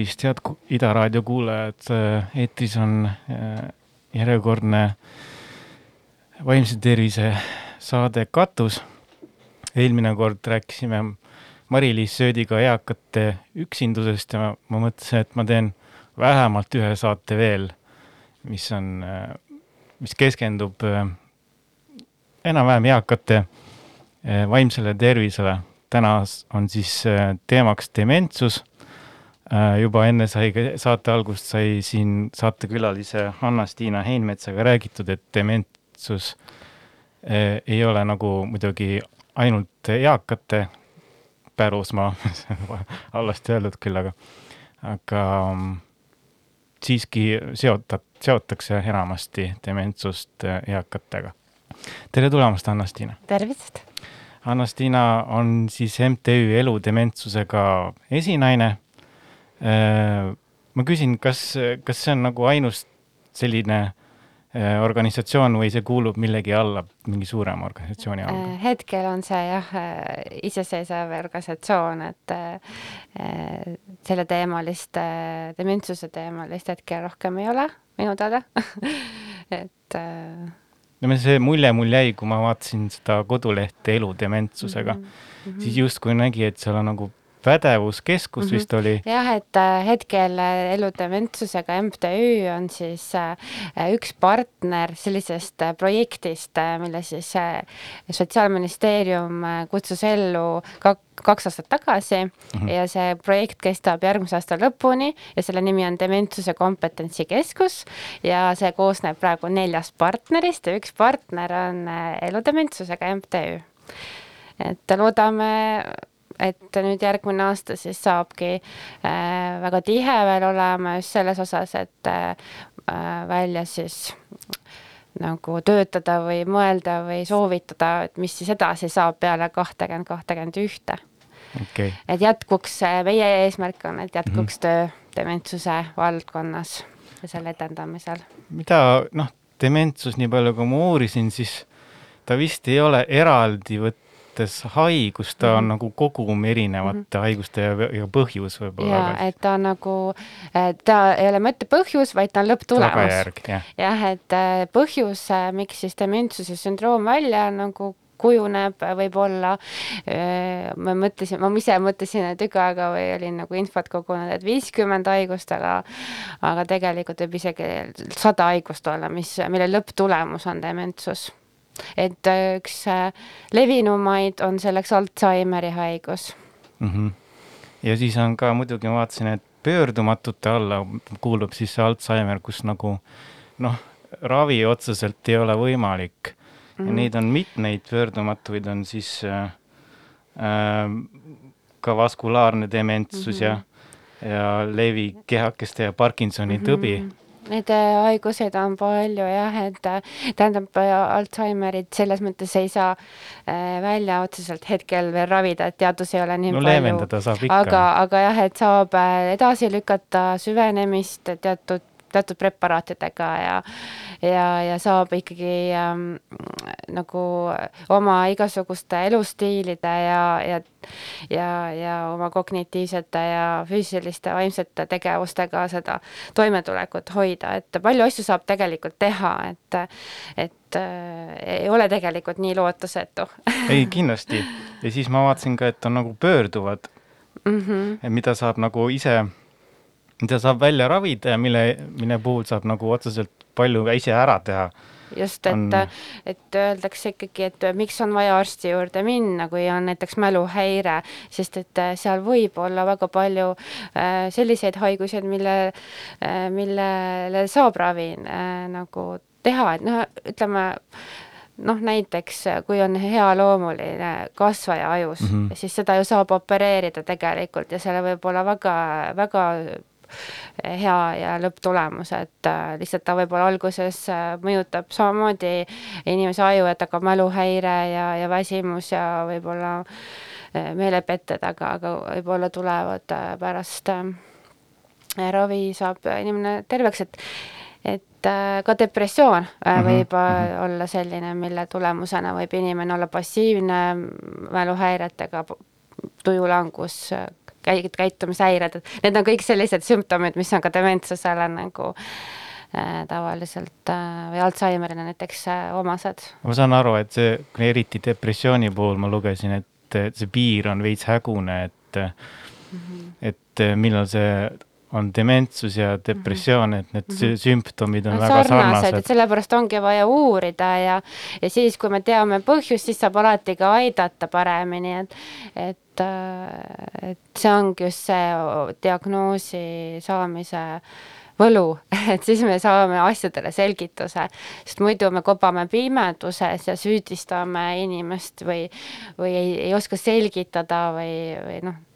tervist, head Ida raadio kuulajad, eetris on äh, järjekordne vaimse tervise saade Katus. eelmine kord rääkisime Mari-Liis Söödiga eakate üksindusest ja ma, mõtlesin, et ma teen vähemalt ühe saate veel, mis on, äh, mis keskendub äh, enam-vähem eakate vaimsele tervisele. täna on siis teemaks dementsus Äh, juba enne sai, saate algust sai siin saatekülalise Hanna-Stiina Heinmetsaga räägitud, et dementsus äh, ei ole nagu muidugi ainult eakate pärusmaa halvasti öeldud küll, aga, aga mm, siiski seotat-, seotakse enamasti dementsust äh, eakatega. tere tulemast, Anna-Stiina! tervist! Anna-Stiina on siis MTÜ Elu dementsusega esinaine Äh, ma küsin, kas, kas see on nagu ainus selline äh, organisatsioon või see kuulub millegi alla, mingi suurema organisatsiooni alla? Äh, hetkel on see jah, iseseisev organisatsioon, et selleteemalist, dementsuse teemalist hetkel rohkem ei ole minu teada et no see mulje mul jäi, kui ma vaatasin seda kodulehte Elu dementsusega mm, -hmm. siis justkui nägi, et seal on nagu pädevuskeskus mm -hmm. vist oli. jah, et äh, hetkel äh, Eludementsusega MTÜ on siis äh, üks partner sellisest projektist, mille siis Sotsiaalministeerium kutsus ellu kak-, kaks aastat tagasi mm -hmm. ja see projekt kestab järgmise aasta lõpuni ja selle nimi on Dementsuse kompetentsikeskus ja see koosneb praegu neljast partnerist ja üks partner on Eludementsusega MTÜ. et loodame et nüüd järgmine aasta siis saabki äh, väga tihe veel olema just selles osas, et äh, välja siis nagu töötada või mõelda või soovitada, et mis siis edasi saab peale kahtekümmend, kahtekümmend ühte. Okay. et jätkuks, meie eesmärk on, et jätkuks mm -hmm. töö dementsuse valdkonnas ja selle edendamisel. mida noh, dementsus, nii palju kui ma uurisin, siis ta vist ei ole eraldi võt-, mõttes haigus, ta on mm -hmm. nagu kogum erinevate mm -hmm. haiguste ja, ja põhjus võib-olla. jaa, et ta on nagu, ta ei ole mitte põhjus, vaid ta on lõpptulemus. jah. jah, et äh, põhjus, äh, miks siis dementsuse sündroom välja nagu kujuneb, võib-olla, äh, ma mõtlesin, ma ise mõtlesin tükk aega või olin nagu infot kogunud, et viiskümmend haigust, aga aga tegelikult võib isegi sada haigust olla, mis, mille lõpptulemus on dementsus et äh, üks äh, levinumaid on selleks Alžeimeri haigus mm. -hmm. ja siis on ka muidugi, ma vaatasin, et pöördumatute alla kuulub siis see Alžeimer, kus nagu noh, ravi otseselt ei ole võimalik mm. -hmm. mhm. neid on mitmeid, pöördumatuid on siis äh, äh, ka vaskulaarne dementsus mm -hmm. ja ja levi kehakeste ja Parkinsoni mm -hmm. Neid äh, haiguseid on palju jah, et äh, tähendab, äh, Alžeimerit selles mõttes ei saa välja otseselt hetkel veel ravida, et teadus ei ole nii no, palju. aga, aga jah, et saab edasi lükata süvenemist teatud teatud preparaatidega ja ja, ja saab ikkagi ähm, nagu oma igasuguste elustiilide ja, ja ja, ja oma kognitiivsete ja füüsiliste, vaimsete tegevustega seda toimetulekut hoida, et palju asju saab tegelikult teha, et et äh, ei ole tegelikult nii lootusetu ei, kindlasti. ja siis ma vaatasin ka, et on nagu pöörduvad mm, -hmm. mida saab nagu ise mida saab välja ravida ja mille, mille puhul saab nagu otseselt palju ise ära teha just, et on..., et öeldakse ikkagi, et miks on vaja arsti juurde minna, kui on näiteks mäluhäire, sest et äh, seal võib olla väga palju äh, selliseid haiguseid, mille äh,, millele saab ravi äh, nagu teha, et noh, ütleme noh, näiteks kui on healoomuline kasvaja ajus mm, -hmm. siis seda ju saab opereerida tegelikult ja sellel võib olla väga, väga hea ja lõpptulemus, et äh, lihtsalt ta võib-olla alguses äh, mõjutab samamoodi inimese aju, et hakkab mäluhäire ja, ja väsimus ja võib-olla äh, meelepetted, aga, aga võib-olla tulevad pärast ravi saab inimene terveks, et et ka depressioon -hmm. võib mm -hmm. olla selline, mille tulemusena võib inimene olla passiivne mäluhäiretega, tujulangus, käi-, käitumishäired, et need on kõik sellised sümptomid, mis on ka dementsusele nagu äh, tavaliselt äh, või Alžeimerile näiteks äh, omased. ma saan aru, et see, eriti depressiooni puhul ma lugesin, et see piir on veits hägune, et mm, -hmm. et millal see on dementsus ja depressioon, et need mm -hmm. sümptomid on, on väga sarnased, sarnased.. sellepärast ongi vaja uurida ja, ja siis, kui me teame põhjust, siis saab alati ka aidata paremini, et, et, et see ongi just see diagnoosi saamise võlu, et siis me saame asjadele selgituse, sest muidu me kobame pimeduses ja süüdistame inimest või, või ei, ei oska selgitada või, või noh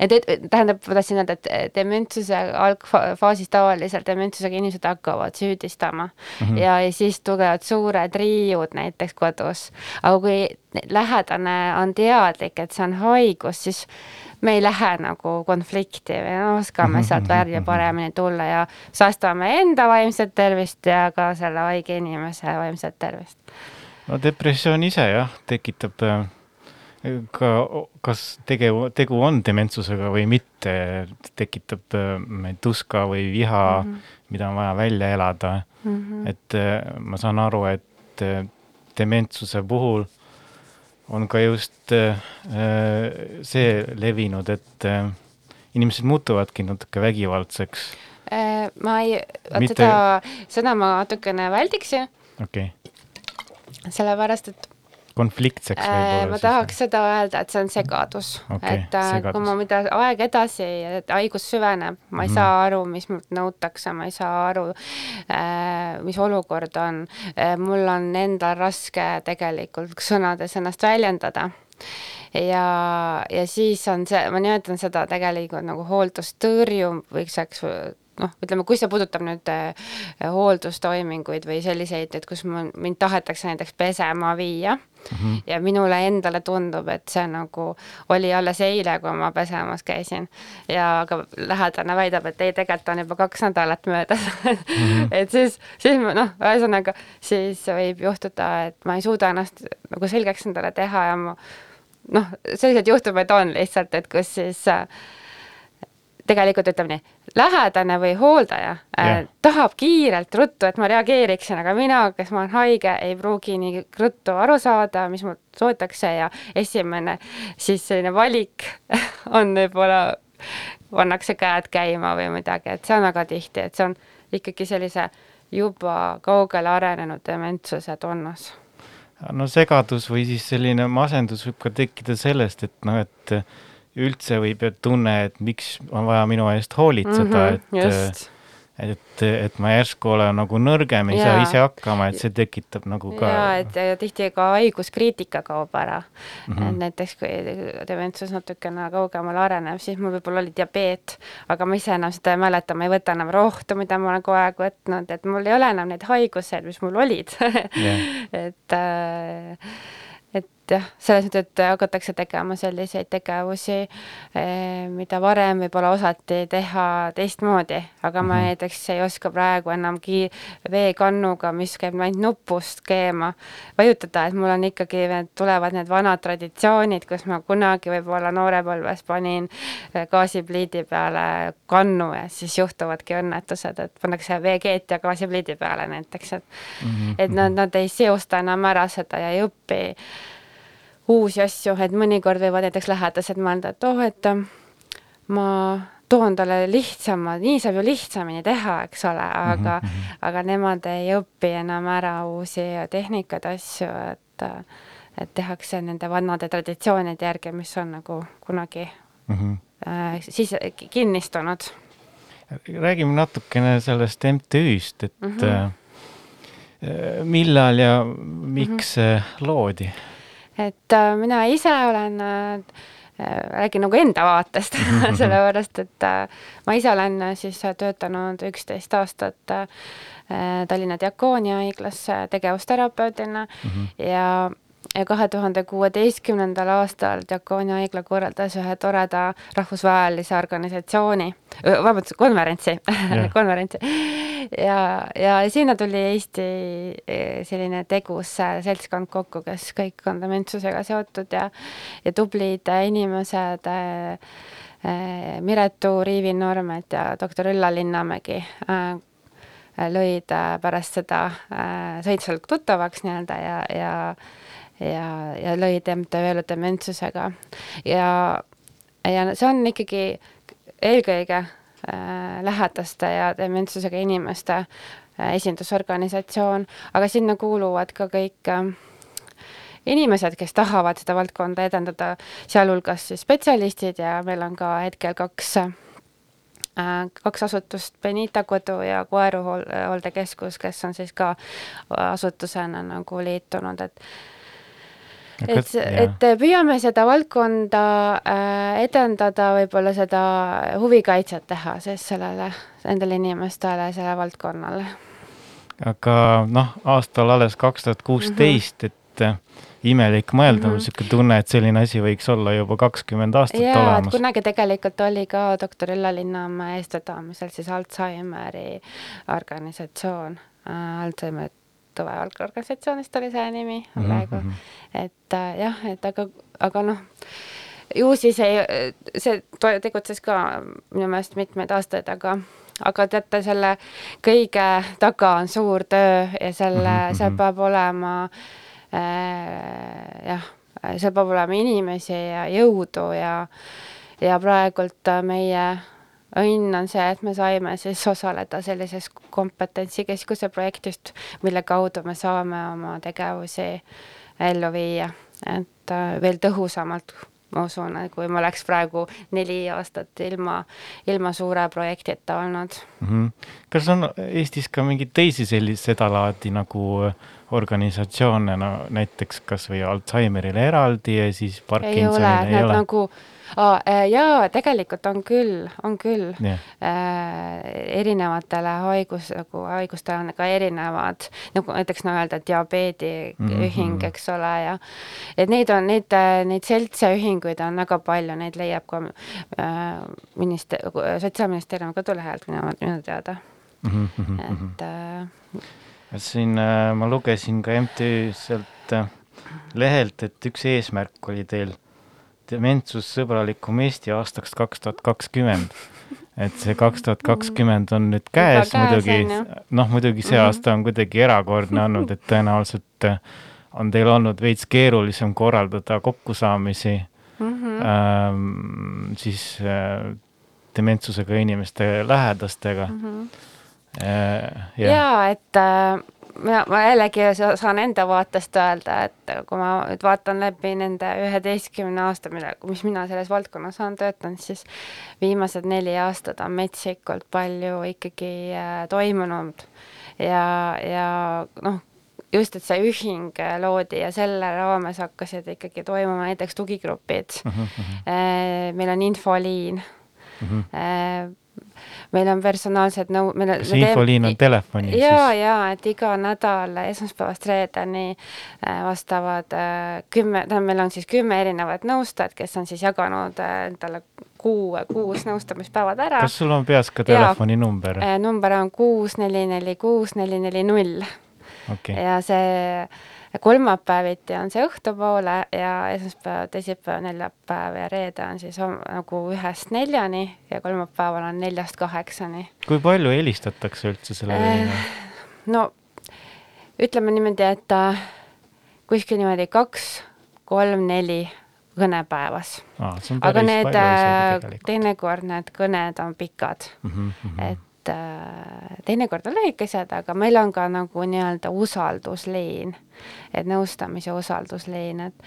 et, et tähendab, ma tahtsin öelda, et dementsuse algfaasis tavaliselt dementsusega inimesed hakkavad süüdistama mm -hmm. ja, ja siis tulevad suured riiud näiteks kodus. aga kui lähedane on teadlik, et see on haigus, siis me ei lähe nagu konflikti või oskame sealt välja paremini tulla ja säästame enda vaimset tervist ja ka selle haige inimese vaimset tervist. no depressioon ise jah, tekitab äh, ka, kas tegu, tegu on dementsusega või mitte, tekitab äh, tuska või viha mm, -hmm. mida on vaja välja elada mm. -hmm. et äh, ma saan aru, et äh, dementsuse puhul on ka just see levinud, et inimesed muutuvadki natuke vägivaldseks. ma ei, vot seda, seda ma natukene väldiksin. okei okay. sellepärast, et konfliktseks äh, võib-olla? ma tahaks seda öelda, et see on segadus okay,. et äh, segadus. kui ma, mida aeg edasi, haigus süveneb, ma ei mm. saa aru, mis mult nõutakse, ma ei saa aru, äh, mis olukord on. mul on endal raske tegelikult sõnades ennast väljendada ja, ja siis on see, ma nimetan seda tegelikult nagu hooldustõrjum võiks, eks noh, ütleme, kui see puudutab nüüd äh, hooldustoiminguid või selliseid, et kus mul, mind tahetakse näiteks pesema viia mm -hmm. ja minule endale tundub, et see nagu oli alles eile, kui ma pesemas käisin ja aga lähedane väidab, et ei, tegelikult on juba kaks nädalat möödas mm. -hmm. et siis, siis noh, ühesõnaga siis võib juhtuda, et ma ei suuda ennast nagu selgeks endale teha ja ma noh, selliseid juhtumeid on lihtsalt, et kus siis äh, tegelikult ütleme nii, lähedane või hooldaja yeah. äh, tahab kiirelt ruttu, et ma reageeriksin, aga mina, kes ma olen haige, ei pruugi nii ruttu aru saada, mis mult soovitakse ja esimene siis selline valik on võib-olla, pannakse käed käima või midagi, et see on väga tihti, et see on ikkagi sellise juba kaugele arenenud dementsuse tunnus no segadus või siis selline masendus võib ka tekkida sellest, et noh, et üldse võib ju tunne, et miks on vaja minu eest hoolitseda mm, -hmm, et et, et ma järsku olen nagu nõrgem, ei saa ise hakkama, et see tekitab nagu ka. ja, et tihti ka haiguskriitika kaob ära mm. -hmm. et näiteks kui dementsus natukene kaugemale areneb, siis mul võib-olla oli diabeet, aga ma ise enam seda ei mäleta, ma ei võta enam rohtu, mida ma olen kogu aeg võtnud, et mul ei ole enam neid haigused, mis mul olid yeah. et äh, jah, selles mõttes, et hakatakse tegema selliseid tegevusi, eh, mida varem võib-olla osati teha teistmoodi, aga ma -hmm. näiteks ei oska praegu enamgi veekannuga, mis käib ainult nupust keema, vajutada, et mul on ikkagi, need tulevad need vanad traditsioonid, kus ma kunagi võib-olla noorepõlves panin eh, gaasipliidi peale kannu ja siis juhtuvadki õnnetused, et pannakse veekeet ja gaasipliidi peale näiteks, et mm -hmm. et nad, nad ei seosta enam ära seda ja ei õpi uusi asju, et mõnikord võivad näiteks lähedased mõelda, et oh, et äh, ma toon talle lihtsama, nii saab ju lihtsamini teha, eks ole, aga mm, -hmm. aga nemad ei õpi enam ära uusi tehnikaid, asju, et äh, et tehakse nende vanade traditsioonide järgi, mis on nagu kunagi mm -hmm. äh, siis kinnistunud. räägime natukene sellest MTÜ-st, et mm -hmm. äh, millal ja miks mm -hmm. loodi? Et äh, mina ise olen äh, räägin nagu enda vaatest sellepärast et äh, ma ise olen siis töötanud üksteist aastat Tallinna Diakoonia haiglas tegevusterapeudina mm -hmm. ja ja kahe tuhande kuueteistkümnendal aastal Diakoonia haigla korraldas ühe toreda rahvusvahelise organisatsiooni, vabandust, konverentsi. Konverentsi. Ja, ja sinna tuli Eesti e, selline tegus seltskond kokku, kes kõik on dementsusega seotud ja, ja tublid inimesed e, Miretu Riivi-Noormet ja doktor Ülla Linnamägi lõid pärast seda, said seal tuttavaks nii-öelda ja, ja ja, ja lõid MTÜ Elu dementsusega. Ja, ja see on ikkagi eelkõige äh, lähedaste ja dementsusega inimeste äh, esindusorganisatsioon, aga sinna kuuluvad ka kõik äh, inimesed, kes tahavad seda valdkonda edendada, sealhulgas siis spetsialistid ja meil on ka hetkel kaks äh, kaks asutust, Benita Kodu ja Koeru hooldekeskus, kes on siis ka asutusena nagu liitunud, et et, et püüame seda valdkonda äh, edendada, võib-olla seda huvikaitset teha siis sellele, nendele inimestele, sellele valdkonnale. aga noh, aastal alles kaks tuhat kuusteist, mhm. et äh, imelik mõelda mm, -hmm. niisugune tunne, et selline asi võiks olla juba kakskümmend aastat ja, olemas. kunagi tegelikult oli ka doktor Ülla Linnamäe eestvedamisel siis Alžeimeri organisatsioon äh,, Alžeimeri tuvevalgeorganisatsioonist oli see nimi mhm, praegu mm. -hmm. et äh, jah, et aga, aga noh, ju siis ei, see tegutses ka minu meelest mitmeid aastaid, aga aga teate, selle kõige taga on suur töö ja selle mm, -hmm. seal peab olema äh, jah, seal peab olema inimesi ja jõudu ja ja praegult meie õnn on see, et me saime siis osaleda sellises kompetentsikeskuse projektist, mille kaudu me saame oma tegevusi ellu viia, et äh, veel tõhusamalt, ma usun, kui me oleks praegu neli aastat ilma, ilma suure projektita olnud mm. -hmm. kas on Eestis ka mingeid teisi sellist sedalaadi nagu organisatsioone, no näiteks kas või Alžeimerile eraldi ja siis Parkinsonile ei ole, ei ole? nagu oh,. jaa, tegelikult on küll, on küll yeah.. Äh, erinevatele haigus, nagu haigustele on ka erinevad, nagu näiteks no öelda diabeedi mm -hmm. eks ole, ja et neid on, neid, neid seltse ühinguid on väga palju, neid leiab ka äh, minister-, Sotsiaalministeeriumi kodulehelt minu, minu teada mm. -hmm. et äh, siin äh, ma lugesin ka MTÜ sealt äh, lehelt, et üks eesmärk oli teil dementsussõbralikum Eesti aastaks kaks tuhat kakskümmend. et see kaks tuhat kakskümmend on nüüd käes, muidugi, noh, muidugi see mm -hmm. aasta on kuidagi erakordne olnud, et tõenäoliselt äh, on teil olnud veits keerulisem korraldada kokkusaamisi mm -hmm. ähm, siis äh, dementsusega inimeste lähedastega mm. -hmm. Äh, ja. ja et äh, mina, ma jällegi saan enda vaatest öelda, et kui ma nüüd vaatan läbi nende üheteistkümne aasta, mille, mis mina selles valdkonnas olen töötanud, siis viimased neli aastat on metsikult palju ikkagi äh, toimunud ja, ja noh, just, et see ühing loodi ja selle raames hakkasid ikkagi toimuma näiteks tugigrupid mm. -hmm. meil on infoliin mm. -hmm meil on personaalsed nõu-, on see infoliin on telefonis ja, siis? jaa, et iga nädal esmaspäevast reedeni äh, vastavad äh, kümme, tähendab, meil on siis kümme erinevat nõustajat, kes on siis jaganud äh, endale kuu, kuus nõustamispäevad ära. kas sul on peas ka telefoninumber? number on kuus, neli, neli, kuus, neli, neli, null. ja see kolmapäeviti on see õhtupoole ja esmaspäev, teisipäev, neljapäev ja reede on siis nagu ühest neljani ja kolmapäeval on neljast kaheksani. kui palju helistatakse üldse sellele linale äh,? no ütleme niimoodi, et äh, kuskil niimoodi kaks, kolm, neli kõne päevas. aga need, äh, teinekord need kõned on pikad mm. -hmm, mm -hmm. et et äh, teinekord on lühikesed, aga meil on ka nagu nii-öelda usaldusliin, et nõustamise usaldusliin, et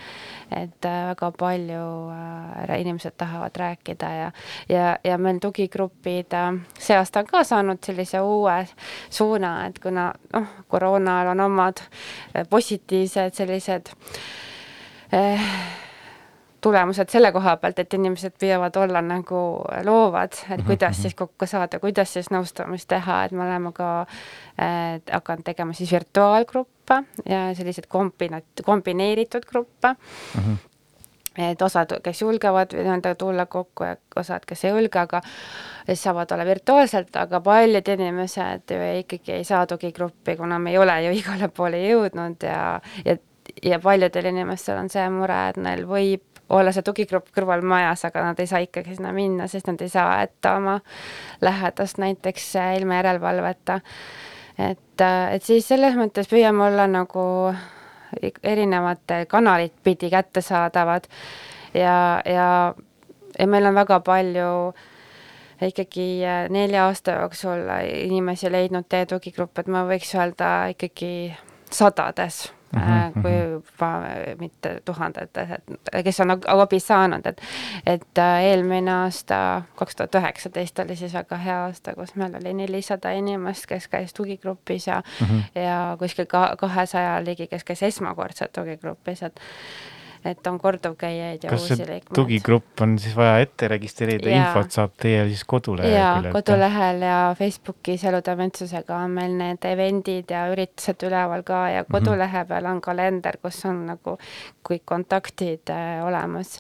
et äh, väga palju äh, inimesed tahavad rääkida ja ja, ja meil tugigrupid see aasta on ka saanud sellise uue suuna, et kuna noh, koroonal on omad positiivsed sellised eh, tulemused selle koha pealt, et inimesed püüavad olla nagu loovad, et mhm, kuidas mhm. siis kokku saada, kuidas siis nõustamist teha, et me oleme ka äh, hakanud tegema siis virtuaalgruppe ja selliseid kombinat-, kombineeritud gruppe mm. -hmm et osad, kes julgevad nii-öelda tulla kokku ja osad, kes ei julge, aga siis saavad olla virtuaalselt, aga paljud inimesed ikkagi ei saa tugigruppi, kuna me ei ole ju igale poole jõudnud ja, ja ja paljudel inimestel on see mure, et neil võib olla see tugigrupp kõrval majas, aga nad ei saa ikkagi sinna minna, sest nad ei saa jätta oma lähedast näiteks ilma järelevalveta. et, et siis selles mõttes püüame olla nagu erinevate kanalit pidi kättesaadavad ja, ja, ja meil on väga palju ikkagi nelja aasta jooksul inimesi leidnud teie tugigrupp, et ma võiks öelda ikkagi sadades mm, -hmm. kui mhm. juba mitte tuhandetes, et kes on abi saanud, et et äh, eelmine aasta, kaks tuhat üheksateist oli siis väga hea aasta, kus meil oli nelisada inimest, kes käis tugigrupis ja mm -hmm. ja kuskil ka kahesaja ligi, kes käis esmakordselt tugigrupis, et et on korduvkäijaid ja kas uusi liikmeid. tugigrupp on siis vaja ette registreerida, infot saab teie siis kodulehel? jaa, kodulehel ja Facebookis Elude Mentsusega on meil need event'id ja üritused üleval ka ja mhm. kodulehe peal on kalender, kus on nagu kõik kontaktid äh, olemas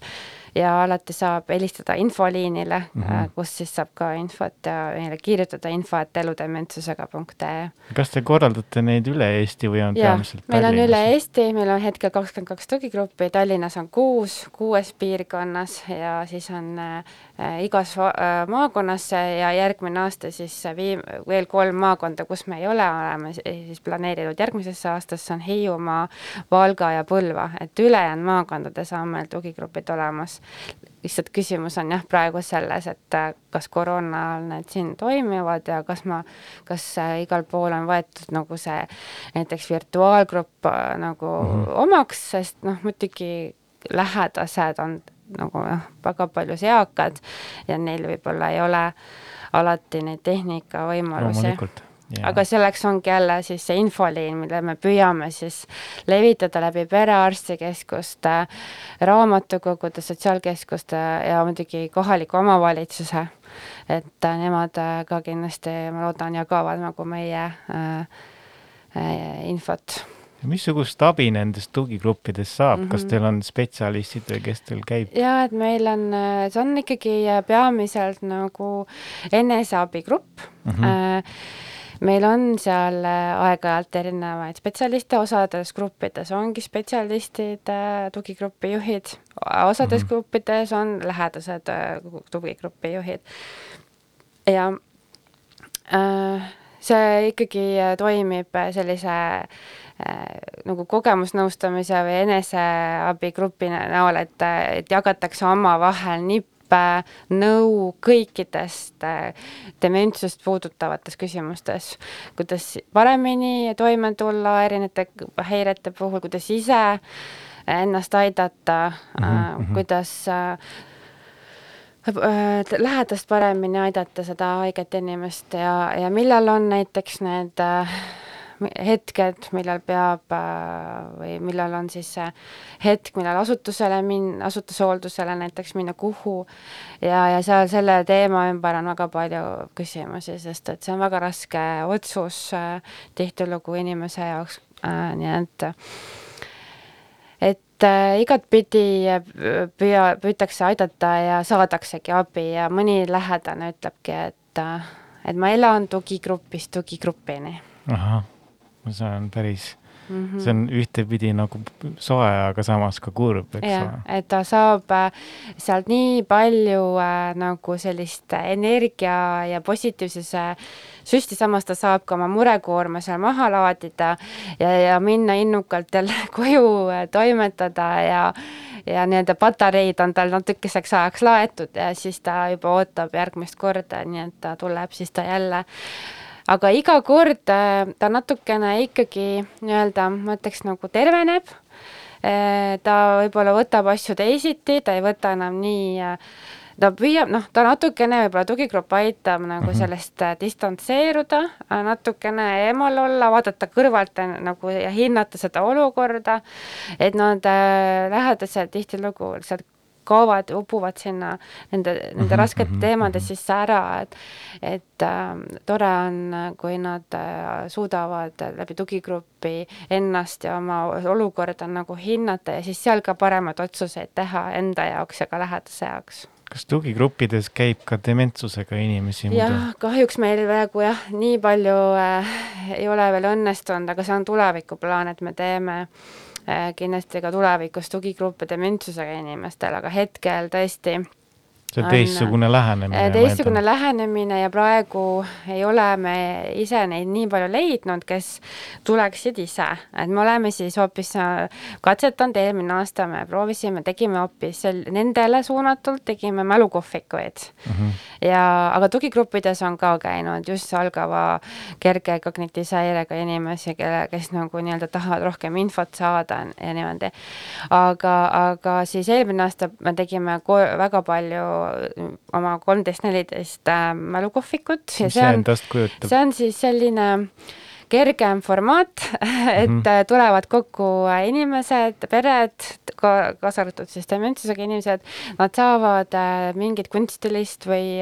ja alati saab helistada infoliinile mm, -hmm. kus siis saab ka infot ja meile kirjutada info, et eludementsusega.ee. kas te korraldate neid üle Eesti või on ja, peamiselt meil on üle Eesti, meil on hetkel kakskümmend kaks tugigruppi, Tallinnas on kuus, kuues piirkonnas ja siis on äh, igas äh, maakonnas ja järgmine aasta siis viim-, veel kolm maakonda, kus me ei ole, oleme siis planeerinud järgmisesse aastasse, on Hiiumaa, Valga ja Põlva, et ülejäänud maakondades on meil tugigrupid olemas lihtsalt küsimus on jah, praegu selles, et äh, kas koroona ajal need siin toimivad ja kas ma, kas äh, igal pool on võetud nagu see näiteks virtuaalgrupp äh, nagu mm -hmm. omaks, sest noh, muidugi lähedased on nagu jah, väga paljus eakad ja neil võib-olla ei ole alati neid tehnikavõimalusi Yeah. Aga selleks ongi jälle siis see infoliin, mille me püüame siis levitada läbi perearstikeskuste, raamatukogude, sotsiaalkeskuste ja muidugi kohaliku omavalitsuse. et äh, nemad äh, ka kindlasti, ma loodan, jagavad nagu meie äh, äh, infot missugust abi nendest tugigruppidest saab mm, -hmm. kas teil on spetsialistid või kes teil käib? ja et meil on, see on ikkagi peamiselt nagu eneseabigrupp mm. -hmm meil on seal äh, aeg-ajalt erinevaid spetsialiste, osades gruppides ongi spetsialistid, äh, tugigrupi juhid, osades mm -hmm. gruppides on lähedased äh, tugigrupi juhid. ja äh, see ikkagi toimib sellise äh, nagu kogemusnõustamise või eneseabigrupi näol, et, et jagatakse omavahel nii õppe, nõu kõikidest äh, dementsust puudutavates küsimustes, kuidas paremini toime tulla erinevate häirete puhul, kuidas ise ennast aidata mm, -hmm. kuidas äh, lähedast paremini aidata seda haiget inimest ja, ja millal on näiteks need äh, hetked, millal peab äh, või millal on siis see hetk, millal asutusele min-, asutushooldusele näiteks minna, kuhu, ja, ja seal selle teema ümber on väga palju küsimusi, sest et see on väga raske otsus äh, tihtilugu inimese jaoks äh,, nii et et äh, igatpidi püüa, püütakse aidata ja saadaksegi abi ja mõni lähedane ütlebki, et et ma elan tugigrupist tugigrupini. ahah see on päris mm, -hmm. see on ühtepidi nagu soe, aga samas ka kurb, eks ole. et ta saab äh, sealt nii palju äh, nagu sellist energia ja positiivsuse süsti, samas ta saab ka oma murekoorma seal maha laadida ja, ja minna innukalt jälle koju äh, toimetada ja ja nii-öelda patareid on tal natukeseks ajaks laetud ja siis ta juba ootab järgmist korda, nii et ta tuleb siis ta jälle äh, aga iga kord äh, ta natukene ikkagi nii-öelda, ma ütleks nagu terveneb, äh, ta võib-olla võtab asju teisiti, ta ei võta enam nii äh, ta püüab, noh, ta natukene võib-olla tugigrupp aitab nagu mm -hmm. sellest distantseeruda, natukene eemal olla, vaadata kõrvalt nagu ja hinnata seda olukorda, et nad äh, lähedased tihtilugu lihtsalt kaovad, upuvad sinna nende, nende mm -hmm, raskete mhm, teemade mm -hmm. sisse ära, et et äh, tore on, kui nad äh, suudavad läbi tugigruppi ennast ja oma olukorda nagu hinnata ja siis seal ka paremaid otsuseid teha enda jaoks ja ka lähedase jaoks kas tugigruppides käib ka dementsusega inimesi? jah, kahjuks meil praegu jah, nii palju äh, ei ole veel õnnestunud, aga see on tulevikuplaan, et me teeme äh, kindlasti ka tulevikus tugigruppe dementsusega inimestele, aga hetkel tõesti see on teistsugune lähenemine. Äh, teistsugune lähenemine ja praegu ei ole me ise neid nii palju leidnud, kes tuleksid ise, et me oleme siis hoopis äh, katsetanud, eelmine aasta me proovisime, tegime hoopis nendele suunatult, tegime mälukohvikuid mm. -hmm. ja, aga tugigruppides on ka käinud just algava kerge kognitiivse häirega inimesi, kelle, kes nagu nii-öelda tahavad rohkem infot saada ja niimoodi. aga, aga siis eelmine aasta me tegime väga palju oma kolmteist, neliteist äh, mälukohvikut. mis see endast kujutab? see on siis selline kergem formaat, et mm -hmm. tulevad kokku äh, inimesed, pered, ka kaasa arvatud siis dementsusega inimesed, nad saavad mingit kunstilist või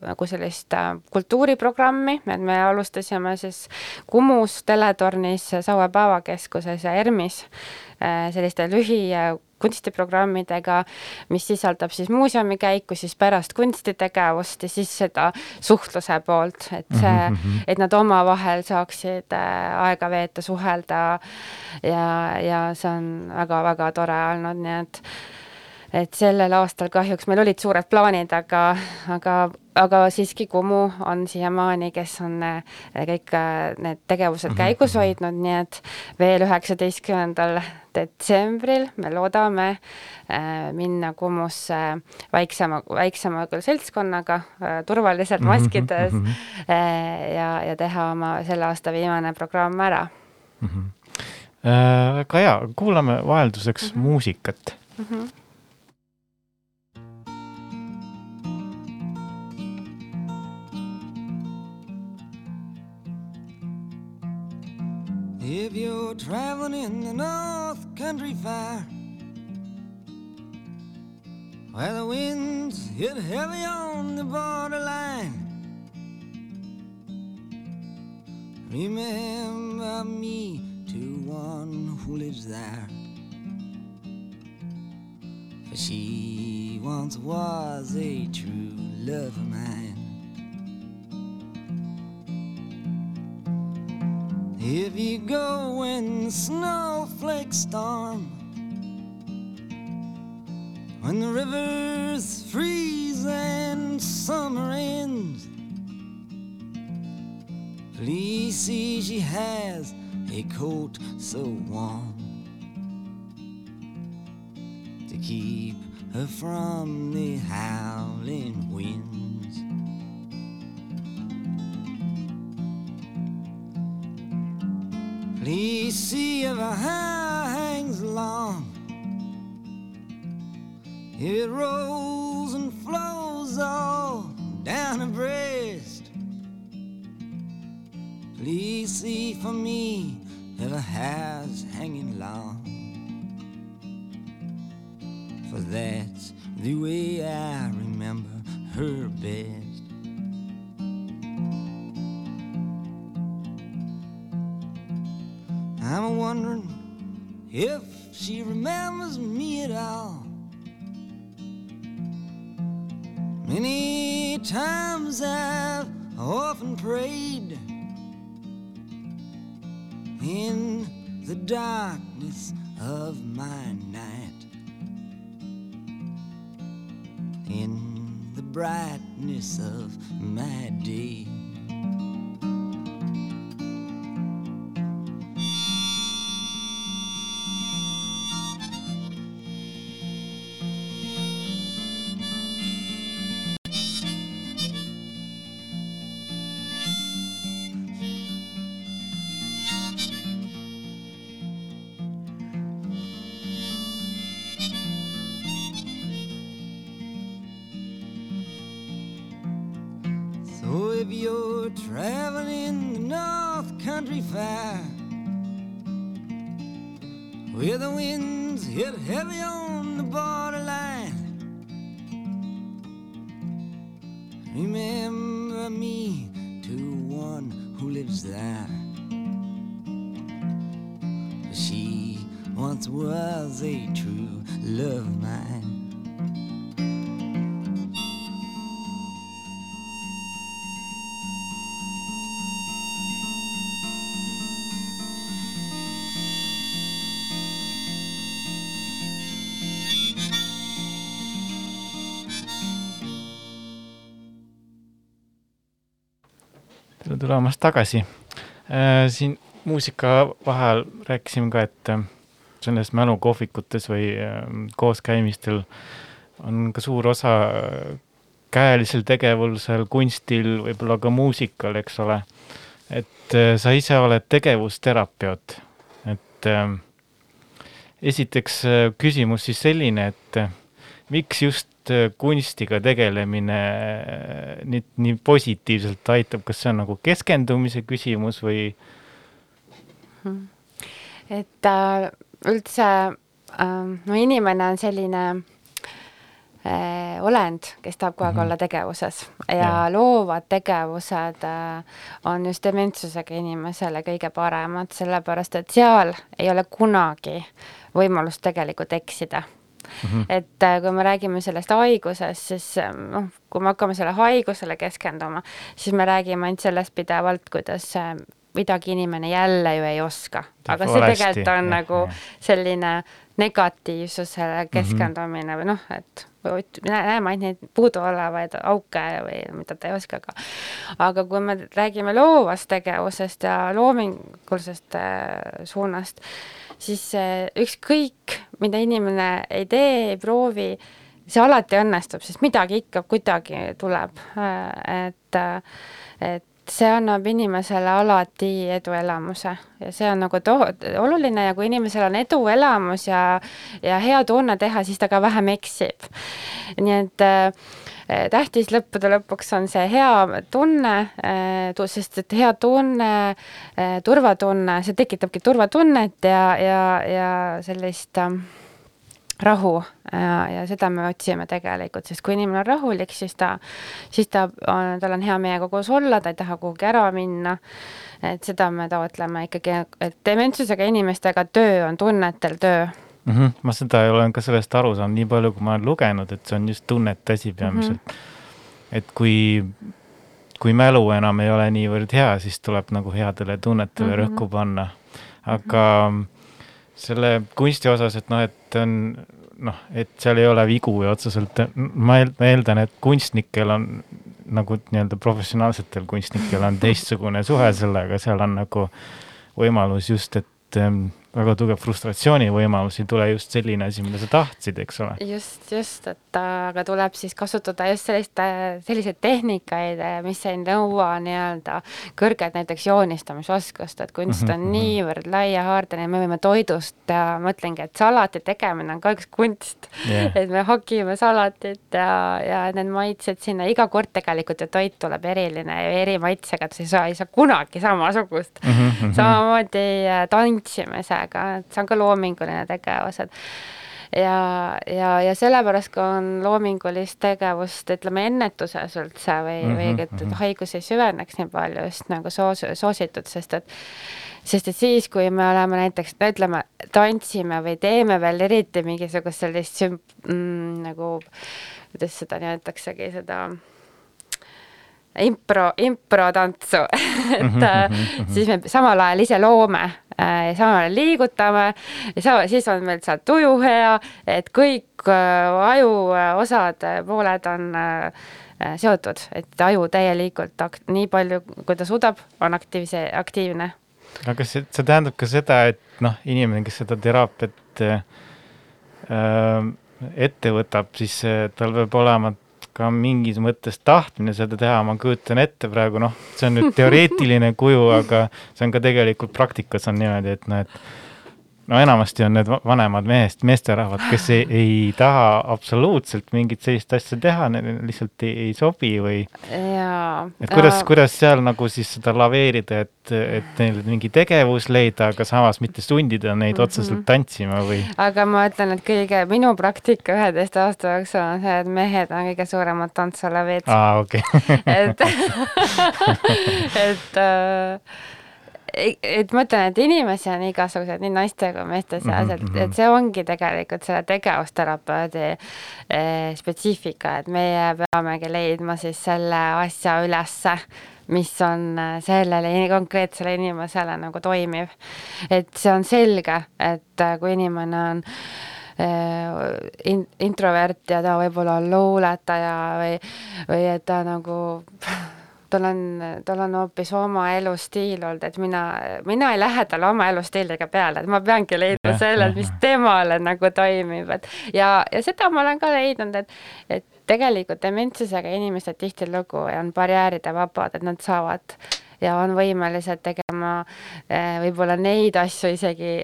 nagu sellist kultuuriprogrammi, et me alustasime siis Kumus teletornis Saue Päevakeskuses ja ERMis selliste lühi kunstiprogrammidega, mis sisaldab siis muuseumikäiku, siis pärast kunstitegevust ja siis seda suhtluse poolt, et see mm, -hmm. et nad omavahel saaksid äh, aega veeta, suhelda ja, ja see on väga-väga tore olnud, nii et et sellel aastal kahjuks meil olid suured plaanid, aga, aga, aga siiski Kumu on siiamaani, kes on äh, kõik äh, need tegevused mhm, käigus mhm. hoidnud, nii et veel üheksateistkümnendal detsembril me loodame äh, minna Kumusse väiksema, väiksema küll seltskonnaga äh,, turvaliselt mhm, maskides mm -hmm. äh, ja, ja teha oma selle aasta viimane programm ära mm. -hmm. Äh, väga hea, kuulame vahelduseks mm -hmm. muusikat mm. -hmm. If you're traveling in the North Country Fair, where the winds hit heavy on the borderline, remember me to one who lives there. For she once was a true love of mine. If you go when the snowflakes storm, when the rivers freeze and summer ends, please see she has a coat so warm to keep her from the howling wind. Please see if her hair hangs long. It rolls and flows all down her breast. Please see for me if her hair's hanging long. For that's the way in the darkness of my night, in the brightness of my day. Remember me to one who lives there. She once was a true love of mine. Tulemast tagasi äh,. siin muusika vahel rääkisime ka, et äh, selles mälukohvikutes või äh, kooskäimistel on ka suur osa käelisel tegevusel, kunstil, võib-olla ka muusikal, eks ole. et sa ise oled tegevusterapeut, et esiteks küsimus siis selline, et miks just äh, kunstiga tegelemine nii, nii positiivselt aitab, kas see on nagu keskendumise küsimus või? et äh, üldse äh, no inimene on selline äh, olend, kes tahab kogu aeg mm -hmm. olla tegevuses. Ja, ja loovad tegevused äh, on just dementsusega inimesele kõige paremad, sellepärast et seal ei ole kunagi võimalust tegelikult eksida Mm -hmm. et äh, kui me räägime sellest haigusest, siis äh, noh, kui me hakkame selle haigusele keskenduma, siis me räägime ainult sellest pidevalt, kuidas äh, midagi inimene jälle ju ei oska, aga see tegelikult on ja, nagu ja. selline negatiivsusele mhm. keskendumine mm -hmm. või noh, et näeme ainult neid puuduolevaid auke või mida ta ei oska ka. aga kui me räägime loovast tegevusest ja loomingulisest suunast, siis ükskõik, mida inimene ei tee, ei proovi, see alati õnnestub, sest midagi ikka kuidagi tuleb, et, et see annab inimesele alati eduelamuse ja see on nagu to-, oluline ja kui inimesel on eduelamus ja, ja hea tunne teha, siis ta ka vähem eksib. nii et äh, tähtis lõppude lõpuks on see hea tunne äh,, sest et hea tunne äh,, turvatunne, see tekitabki turvatunnet ja, ja, ja sellist äh, rahu ja, ja seda me otsime tegelikult, sest kui inimene on rahulik, siis ta, siis ta, tal on hea meiega koos olla, ta ei taha kuhugi ära minna. et seda me taotleme ikkagi, et dementsusega inimestega töö on tunnetel töö mm. -hmm. ma seda olen ka sellest aru saanud, nii palju, kui ma olen lugenud, et see on just tunnete asi peamiselt mm. -hmm. et kui, kui mälu enam ei ole niivõrd hea, siis tuleb nagu headele tunnetele mm -hmm. rõhku panna. aga -hmm selle kunsti osas, et noh, et on noh, et seal ei ole vigu ja otseselt, ma eeldan, et kunstnikel on nagu nii-öelda professionaalsetel kunstnikel on teistsugune suhe sellega, seal on nagu võimalus just, et väga tugev frustratsioonivõimalus, ei tule just selline asi, mida sa tahtsid, eks ole. just, just, et aga tuleb siis kasutada just sellist, selliseid tehnikaid, mis ei nõua nii-öelda kõrget näiteks joonistamisoskust, et kunst on mm -hmm. niivõrd laiahaardeline, me võime toidust ja mõtlengi, et salati tegemine on ka üks kunst yeah.. et me hakime salatit ja, ja need maitsed sinna, iga kord tegelikult ju toit tuleb eriline ja eri maitsega, et sa ei saa, ei saa kunagi samasugust mm. -hmm. samamoodi äh, tantsimisega aega, et see on ka loominguline tegevus, et ja, ja, ja sellepärast ka on loomingulist tegevust, ütleme, ennetuses üldse või mm, -hmm, või et, et mhm. haigus ei süveneks nii palju just nagu soos-, soositud, sest et sest et siis, kui me oleme näiteks, no ütleme, tantsime või teeme veel eriti mingisugust sellist sümp- mm,, nagu kuidas seda nimetaksegi, seda impro, improtantsu et mm -hmm. siis me samal ajal ise loome äh, samal ajal liigutame ja sa, siis on meil seal tuju hea, et kõik äh, ajuosad, pooled on seotud, et aju täielikult akt-, nii palju, kui ta suudab, on aktiivse, aktiivne. aga kas see, see tähendab ka seda, et noh, inimene, kes seda teraapiat äh, ette võtab, siis tal peab olema ka mingis mõttes tahtmine seda teha, ma kujutan ette praegu, noh, see on nüüd teoreetiline kuju, aga see on ka tegelikult praktikas on niimoodi, et noh, et no enamasti on need vanemad mehest, meesterahvad, kes ei, ei taha absoluutselt mingit sellist asja teha, neile lihtsalt ei, ei sobi või. et kuidas, kuidas seal nagu siis seda laveerida, et, et neil mingi tegevus leida, aga samas mitte sundida neid mm -hmm. otseselt tantsima või? aga ma ütlen, et kõige, minu praktika üheteist aasta jooksul on see, et mehed on kõige suuremad tantsulevid. aa, okei okay. et et äh, et ma ütlen, et inimesi on igasuguseid, nii naiste kui meeste seas, et, mhm, et see ongi tegelikult selle tegevusterapeudi eh, spetsiifika, et meie peamegi leidma siis selle asja ülesse mis on eh, sellele konkreetsele inimesele nagu toimiv. et see on selge, et eh, kui inimene on in-, introvert ja ta võib-olla on luuletaja või, või et ta nagu tal on, tal on hoopis oma elustiil olnud, et mina, mina ei lähe talle oma elustiiliga peale, et ma peangi leidma selle, mis temale nagu toimib, et ja, ja seda ma olen ka leidnud, et, et tegelikult dementsusega inimesed tihtilugu on barjääride vabad, et nad saavad ja on võimelised tegema eh, võib-olla neid asju isegi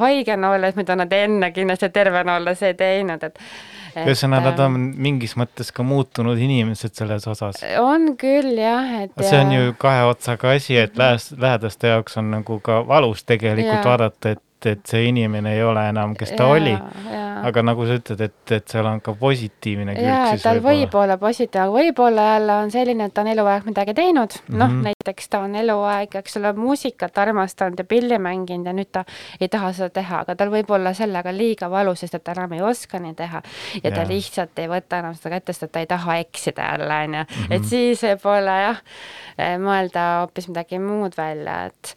haigena olles, mida nad enne kindlasti tervena olles ei teinud, et ühesõnaga, nad on mingis mõttes ka muutunud inimesed selles osas. on küll jah, et see on ju kahe otsaga asi, et lähes, lähedaste jaoks on nagu ka valus tegelikult ja. vaadata, et et see inimene ei ole enam, kes ta ja, oli. aga nagu sa ütled, et, et seal on ka positiivne külg jaa, tal võib olla positiivne, võib-olla jälle on selline, et ta on eluaeg midagi teinud mm, -hmm. noh, näiteks ta on eluaeg, eks ole, muusikat armastanud ja pilli mänginud ja nüüd ta ei taha seda teha, aga tal võib olla sellega liiga valus, sest et ta enam ei oska nii teha. ja ta ja. lihtsalt ei võta enam seda kätte, sest et ta ei taha eksida jälle, on ju. et mhm. siis võib-olla jah, mõelda hoopis midagi muud välja, et,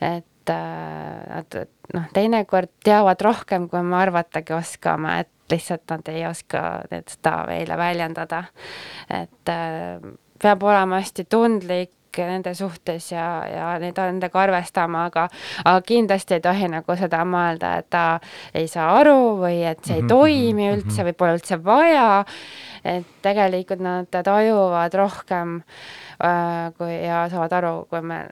et nad noh, teinekord teavad rohkem, kui me arvatagi oskame, et lihtsalt nad ei oska seda meile väljendada. et äh, peab olema hästi tundlik nende suhtes ja, ja neid, nendega arvestama, aga, aga kindlasti ei tohi nagu seda mõelda, et ta ei saa aru või et see ei mhm, toimi mhm, üldse või pole üldse vaja. et tegelikult nad tajuvad rohkem äh, kui ja saavad aru, kui me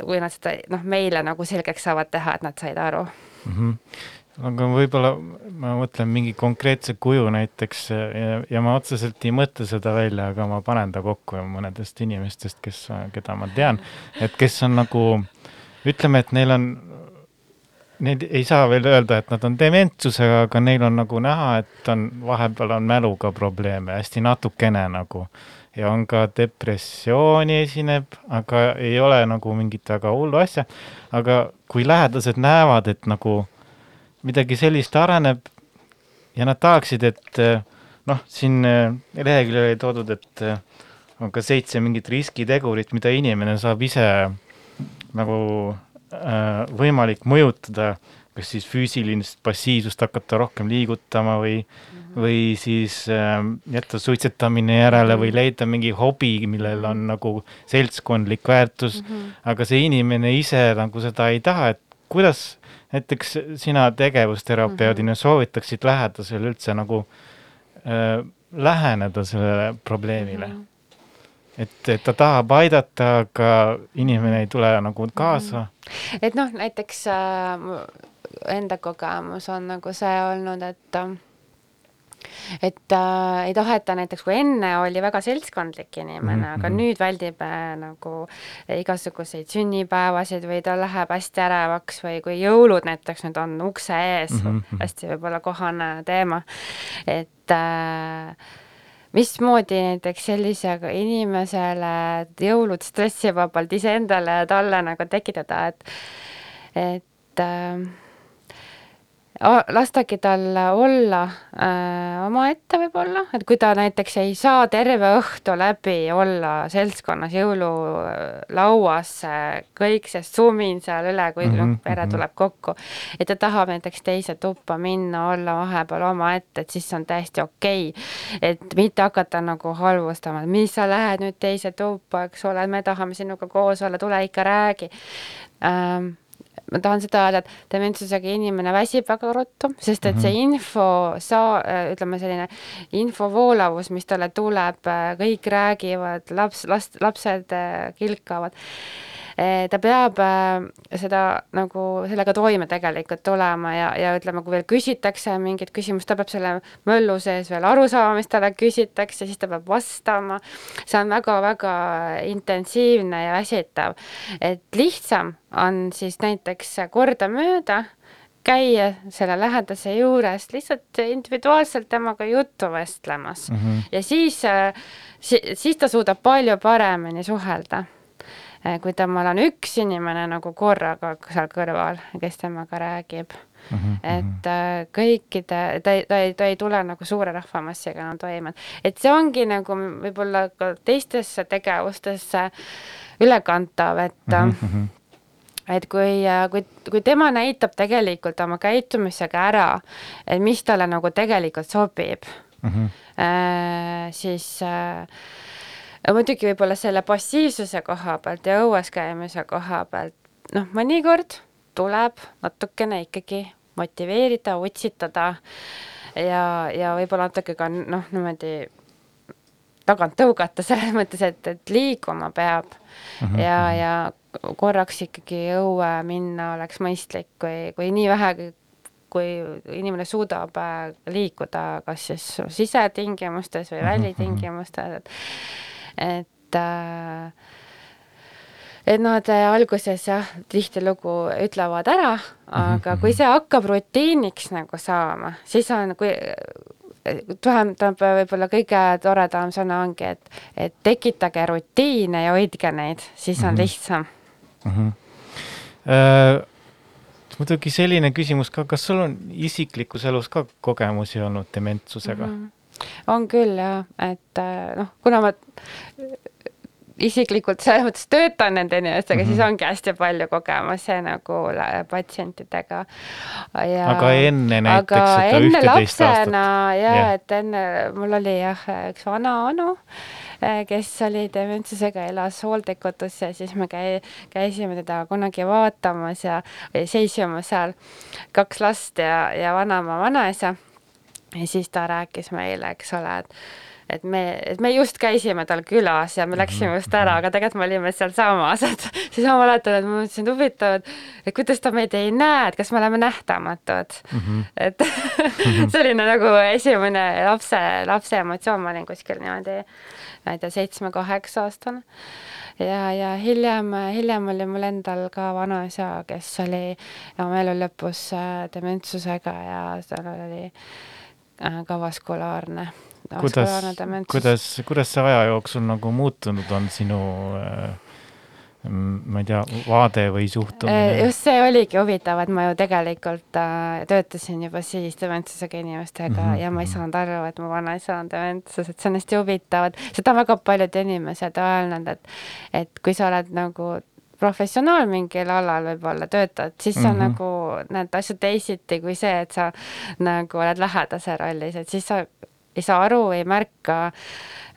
kui nad seda noh, meile nagu selgeks saavad teha, et nad said aru mm. -hmm aga võib-olla ma mõtlen mingi konkreetse kuju näiteks ja, ja ma otseselt ei mõtle seda välja, aga ma panen ta kokku mõnedest inimestest, kes, keda ma tean, et kes on nagu, ütleme, et neil on, neid ei saa veel öelda, et nad on dementsusega, aga neil on nagu näha, et on, vahepeal on mäluga probleeme, hästi natukene nagu ja on ka depressiooni esineb, aga ei ole nagu mingit väga hullu asja. aga kui lähedased näevad, et nagu midagi sellist areneb ja nad tahaksid, et noh, siin leheküljel oli toodud, et on ka seitse mingit riskitegurit, mida inimene saab ise nagu äh, võimalik mõjutada, kas siis füüsilist passiivsust hakata rohkem liigutama või mm või siis äh, jätta suitsetamine järele või mhm. leida mingi hobi, millel on nagu seltskondlik väärtus mm, -hmm. aga see inimene ise nagu seda ei taha, et kuidas näiteks sina tegevusterapeudina mm -hmm. soovitaksid lähedasel üldse nagu äh, läheneda sellele probleemile mm? -hmm et, et ta tahab aidata, aga inimene ei tule nagu kaasa mm. -hmm. et noh, näiteks äh, enda kogemus on nagu see olnud, et äh, et äh, ei taheta näiteks, kui enne oli väga seltskondlik inimene mm, -hmm. aga mhm. nüüd väldib äh, nagu igasuguseid sünnipäevasid või ta läheb hästi ärevaks või kui jõulud näiteks nüüd on ukse ees mm, -hmm. hästi võib-olla kohane teema, et äh, mismoodi näiteks sellisele inimesele jõulud stressivabalt iseendale ja talle nagu tekitada, et, et äh, lastagi tal olla äh, omaette võib-olla, et kui ta näiteks ei saa terve õhtu läbi olla seltskonnas jõululauas äh,, kõik see sumin seal üle, kui mm -hmm, pere mhm. tuleb kokku, et ta tahab näiteks teise tuppa minna, olla vahepeal omaette, et siis on täiesti okei. Okay.. et mitte hakata nagu halvustama, et mis sa lähed nüüd teise tuppa, eks ole, me tahame sinuga koos olla, tule ikka räägi. Ähm, ma tahan seda öelda, et dementsusega inimene väsib väga ruttu, sest et see mhm. info saa-, äh, ütleme selline info voolavus, mis talle tuleb, äh, kõik räägivad, laps, last, lapsed äh, kilkavad ta peab äh, seda nagu sellega toime tegelikult tulema ja, ja ütleme, kui veel küsitakse mingit küsimust, ta peab selle möllu sees veel aru saama, mis talle küsitakse, siis ta peab vastama. see on väga-väga intensiivne ja väsitav, et lihtsam on siis näiteks kordamööda käia selle lähedase juures lihtsalt individuaalselt temaga juttu vestlemas mm -hmm. ja siis, äh, siis ta suudab palju paremini suhelda Eh, kui temal on üks inimene nagu korraga seal kõrval, kes temaga räägib mm. -hmm. et äh, kõikide, ta ei, ta ei, ta ei tule nagu suure rahvamassiga enam toime, et see ongi nagu võib-olla ka teistesse tegevustesse ülekantav, et mm -hmm et kui, kui, kui tema näitab tegelikult oma käitumisega ära, et mis talle nagu tegelikult sobib mm, -hmm. äh, siis äh, muidugi võib-olla selle passiivsuse koha pealt ja õues käimise koha pealt, noh, mõnikord tuleb natukene ikkagi motiveerida, utsitada ja, ja võib-olla natuke ka noh, niimoodi tagant tõugata selles mõttes, et, et liikuma peab mm -hmm. ja, mhm. ja korraks ikkagi õue minna oleks mõistlik, kui, kui nii vähe, kui inimene suudab äh, liikuda, kas siis sisetingimustes või mhm, välitingimustes, et, et äh, et nad äh, alguses jah, tihtilugu ütlevad ära, aga kui mhm. see hakkab rutiiniks nagu saama, siis on, kui tähendab, võib-olla kõige toredam sõna ongi, et, et tekitage rutiine ja hoidke neid, siis on mm -hmm. lihtsam mm. -hmm. Äh, muidugi selline küsimus ka, kas sul on isiklikus elus ka kogemusi olnud dementsusega mm? -hmm. On küll jah, et äh, noh, kuna ma isiklikult selles mõttes töötan nende inimestega mm, -hmm. siis mhm. ongi hästi palju kogemusi nagu patsientidega. aga enne näiteks aga enne lapsena ja, ja et enne mul oli jah, üks vana onu, eh, kes oli dementsusega, elas hooldekodus ja siis me käi-, käisime teda kunagi vaatamas ja seisime seal, kaks last ja, ja vanaema, vanaisa. Ja siis ta rääkis meile, eks ole, et et me, et me just käisime tal külas ja me läksime mhm, just ära, aga tegelikult me olime sealsamas, et siis ma mäletan, et ma mõtlesin, et huvitav, et, et kuidas ta meid ei näe, et kas me oleme nähtamatud mm. -hmm. et selline nagu esimene lapse, lapse emotsioon, ma olin kuskil niimoodi, ma ei tea, seitsme-kaheksa aastane. ja, ja hiljem, hiljem oli mul endal ka vanaisa, kes oli oma elu lõpus äh, dementsusega ja tal oli ka vaskulaarne kuidas, kuidas, kuidas see aja jooksul nagu muutunud on sinu äh, ma ei tea, vaade või suhtumine? Äh, just see oligi huvitav, et ma ju tegelikult äh, töötasin juba siis dementsusega inimestega mm -hmm. ja ma ei mhm. saanud aru, et mu vanaisa on dementsus, et see on hästi huvitav, et seda on väga paljud inimesed öelnud, et et kui sa oled nagu professionaal mingil alal võib-olla töötad, siis sa mm -hmm. nagu näed asju teisiti kui see, et sa nagu oled lähedase rollis, et siis sa ei saa aru, ei märka,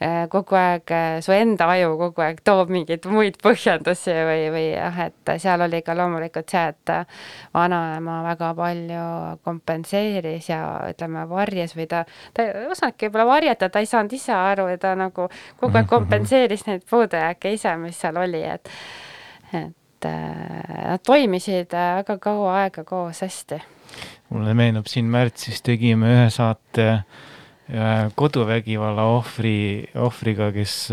äh, kogu aeg äh, su enda aju kogu aeg toob mingeid muid põhjendusi või, või jah, et seal oli ka loomulikult see, et vanaema väga palju kompenseeris ja ütleme, varjas või ta, ta ei osanudki võib-olla varjata, ta ei saanud ise aru ja ta nagu kogu aeg mhm, mhm. kompenseeris neid puudujääke ise, mis seal oli, et et nad toimisid väga kaua aega koos hästi. mulle meenub, siin märtsis tegime ühe saate äh, koduvägivalla ohvri, ohvriga, kes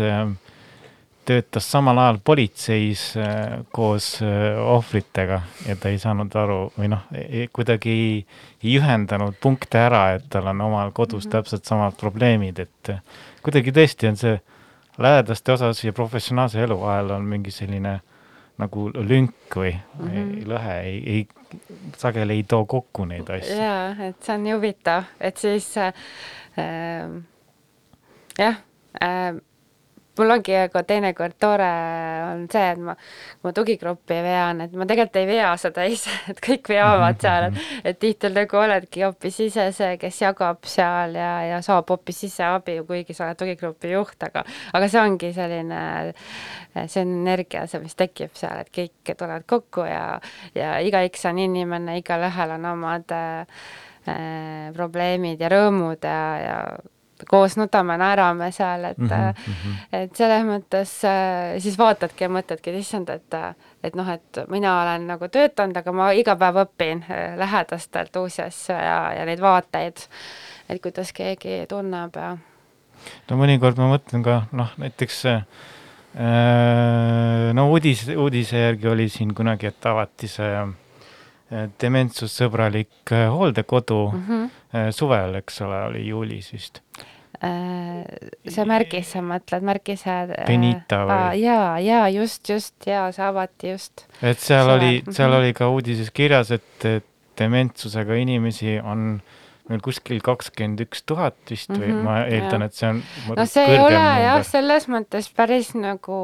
töötas samal ajal politseis äh, koos äh, ohvritega ja ta ei saanud aru või noh, kuidagi ei, ei ühendanud punkte ära, et tal on omal kodus mm -hmm. täpselt samad probleemid, et äh, kuidagi tõesti on see lähedaste osas ja professionaalse elu vahel on mingi selline nagu lünk või mm -hmm. lõhe, ei, ei, sageli ei too kokku neid asju. jaa, et see on nii huvitav, et siis äh, Ehm, jah, ehm, mul ongi ka teinekord tore on see, et ma, ma tugigruppi vean, et ma tegelikult ei vea seda ise, et kõik veavad seal, et, et tihtilugu oledki hoopis ise see, kes jagab seal ja, ja saab hoopis ise abi, kuigi sa oled tugigrupi juht, aga, aga see ongi selline, see on energia, see, mis tekib seal, et kõik tulevad kokku ja, ja igaüks on inimene, igalühel on omad äh, probleemid ja rõõmud ja, ja koos nutame, naerame seal, et mm, -hmm. et selles mõttes äh, siis vaatadki ja mõtledki, et issand, et, et noh, et mina olen nagu töötanud, aga ma iga päev õpin äh, lähedastelt uusi asju ja, ja neid vaateid, et kuidas keegi tunneb ja. no mõnikord ma mõtlen ka noh, näiteks no uudis, uudise järgi oli siin kunagi, et avati see dementsussõbralik hooldekodu mm -hmm. Suvel, eks ole, oli juulis vist. see märgis, sa mõtled, märgise? Benita või? jaa, jaa, just, just, jaa, see avati just. et seal suvel. oli, seal -hmm. oli ka uudises kirjas, et dementsusega inimesi on äh, meil kuskil kakskümmend üks tuhat vist või mm -hmm, ma eeldan, et see on no see ei ole number. jah, selles mõttes päris nagu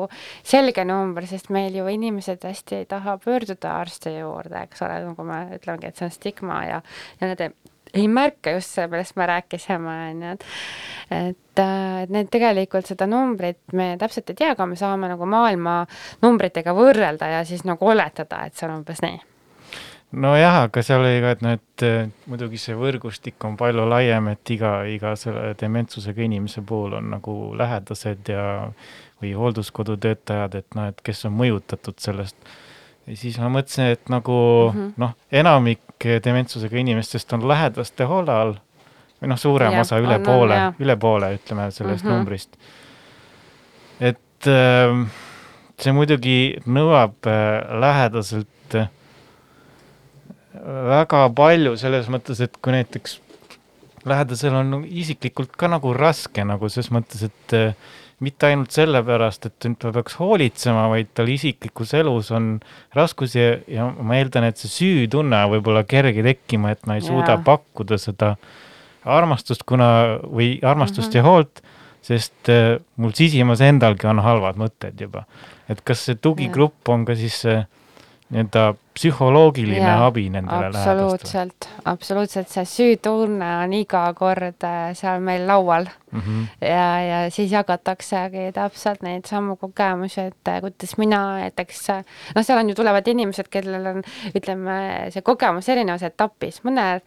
selge number, sest meil ju inimesed hästi ei taha pöörduda arsti juurde, eks ole, nagu me ütlemegi, et see on stigma ja, ja need ei märka just millest me rääkisime, on ju, et äh, et need tegelikult seda numbrit me täpselt ei tea, aga me saame nagu maailma numbritega võrrelda ja siis nagu oletada, et see on umbes nii nojah, aga seal oli ka, et noh, et muidugi see võrgustik on palju laiem, et iga, iga selle dementsusega inimese puhul on nagu lähedased ja või hoolduskodu töötajad, et noh, et kes on mõjutatud sellest. Ja siis ma mõtlesin, et nagu mm -hmm. noh, enamik dementsusega inimestest on lähedaste hoole all või noh, suurem ja, osa, üle on, poole, üle poole, ütleme sellest mm -hmm. numbrist. et äh, see muidugi nõuab äh, lähedaselt äh, väga palju selles mõttes, et kui näiteks lähedasel on isiklikult ka nagu raske nagu ses mõttes, et äh, mitte ainult sellepärast, et ta peaks hoolitsema, vaid tal isiklikus elus on raskusi ja, ja ma eeldan, et see süütunne võib-olla kerge tekkima, et ma ei suuda yeah. pakkuda seda armastust, kuna või armastust mm -hmm. ja hoolt, sest äh, mul sisimas endalgi on halvad mõtted juba. et kas see tugigrupp yeah. on ka siis see nii-öelda psühholoogiline ja, abi nendele lähedastele. absoluutselt, absoluutselt, see süütunne on iga kord äh, seal meil laual mm. -hmm. ja, ja siis jagataksegi täpselt neid samu kogemusi, et äh, kuidas mina näiteks, äh, noh, seal on ju, tulevad inimesed, kellel on, ütleme, see kogemus erinevas etapis, mõned,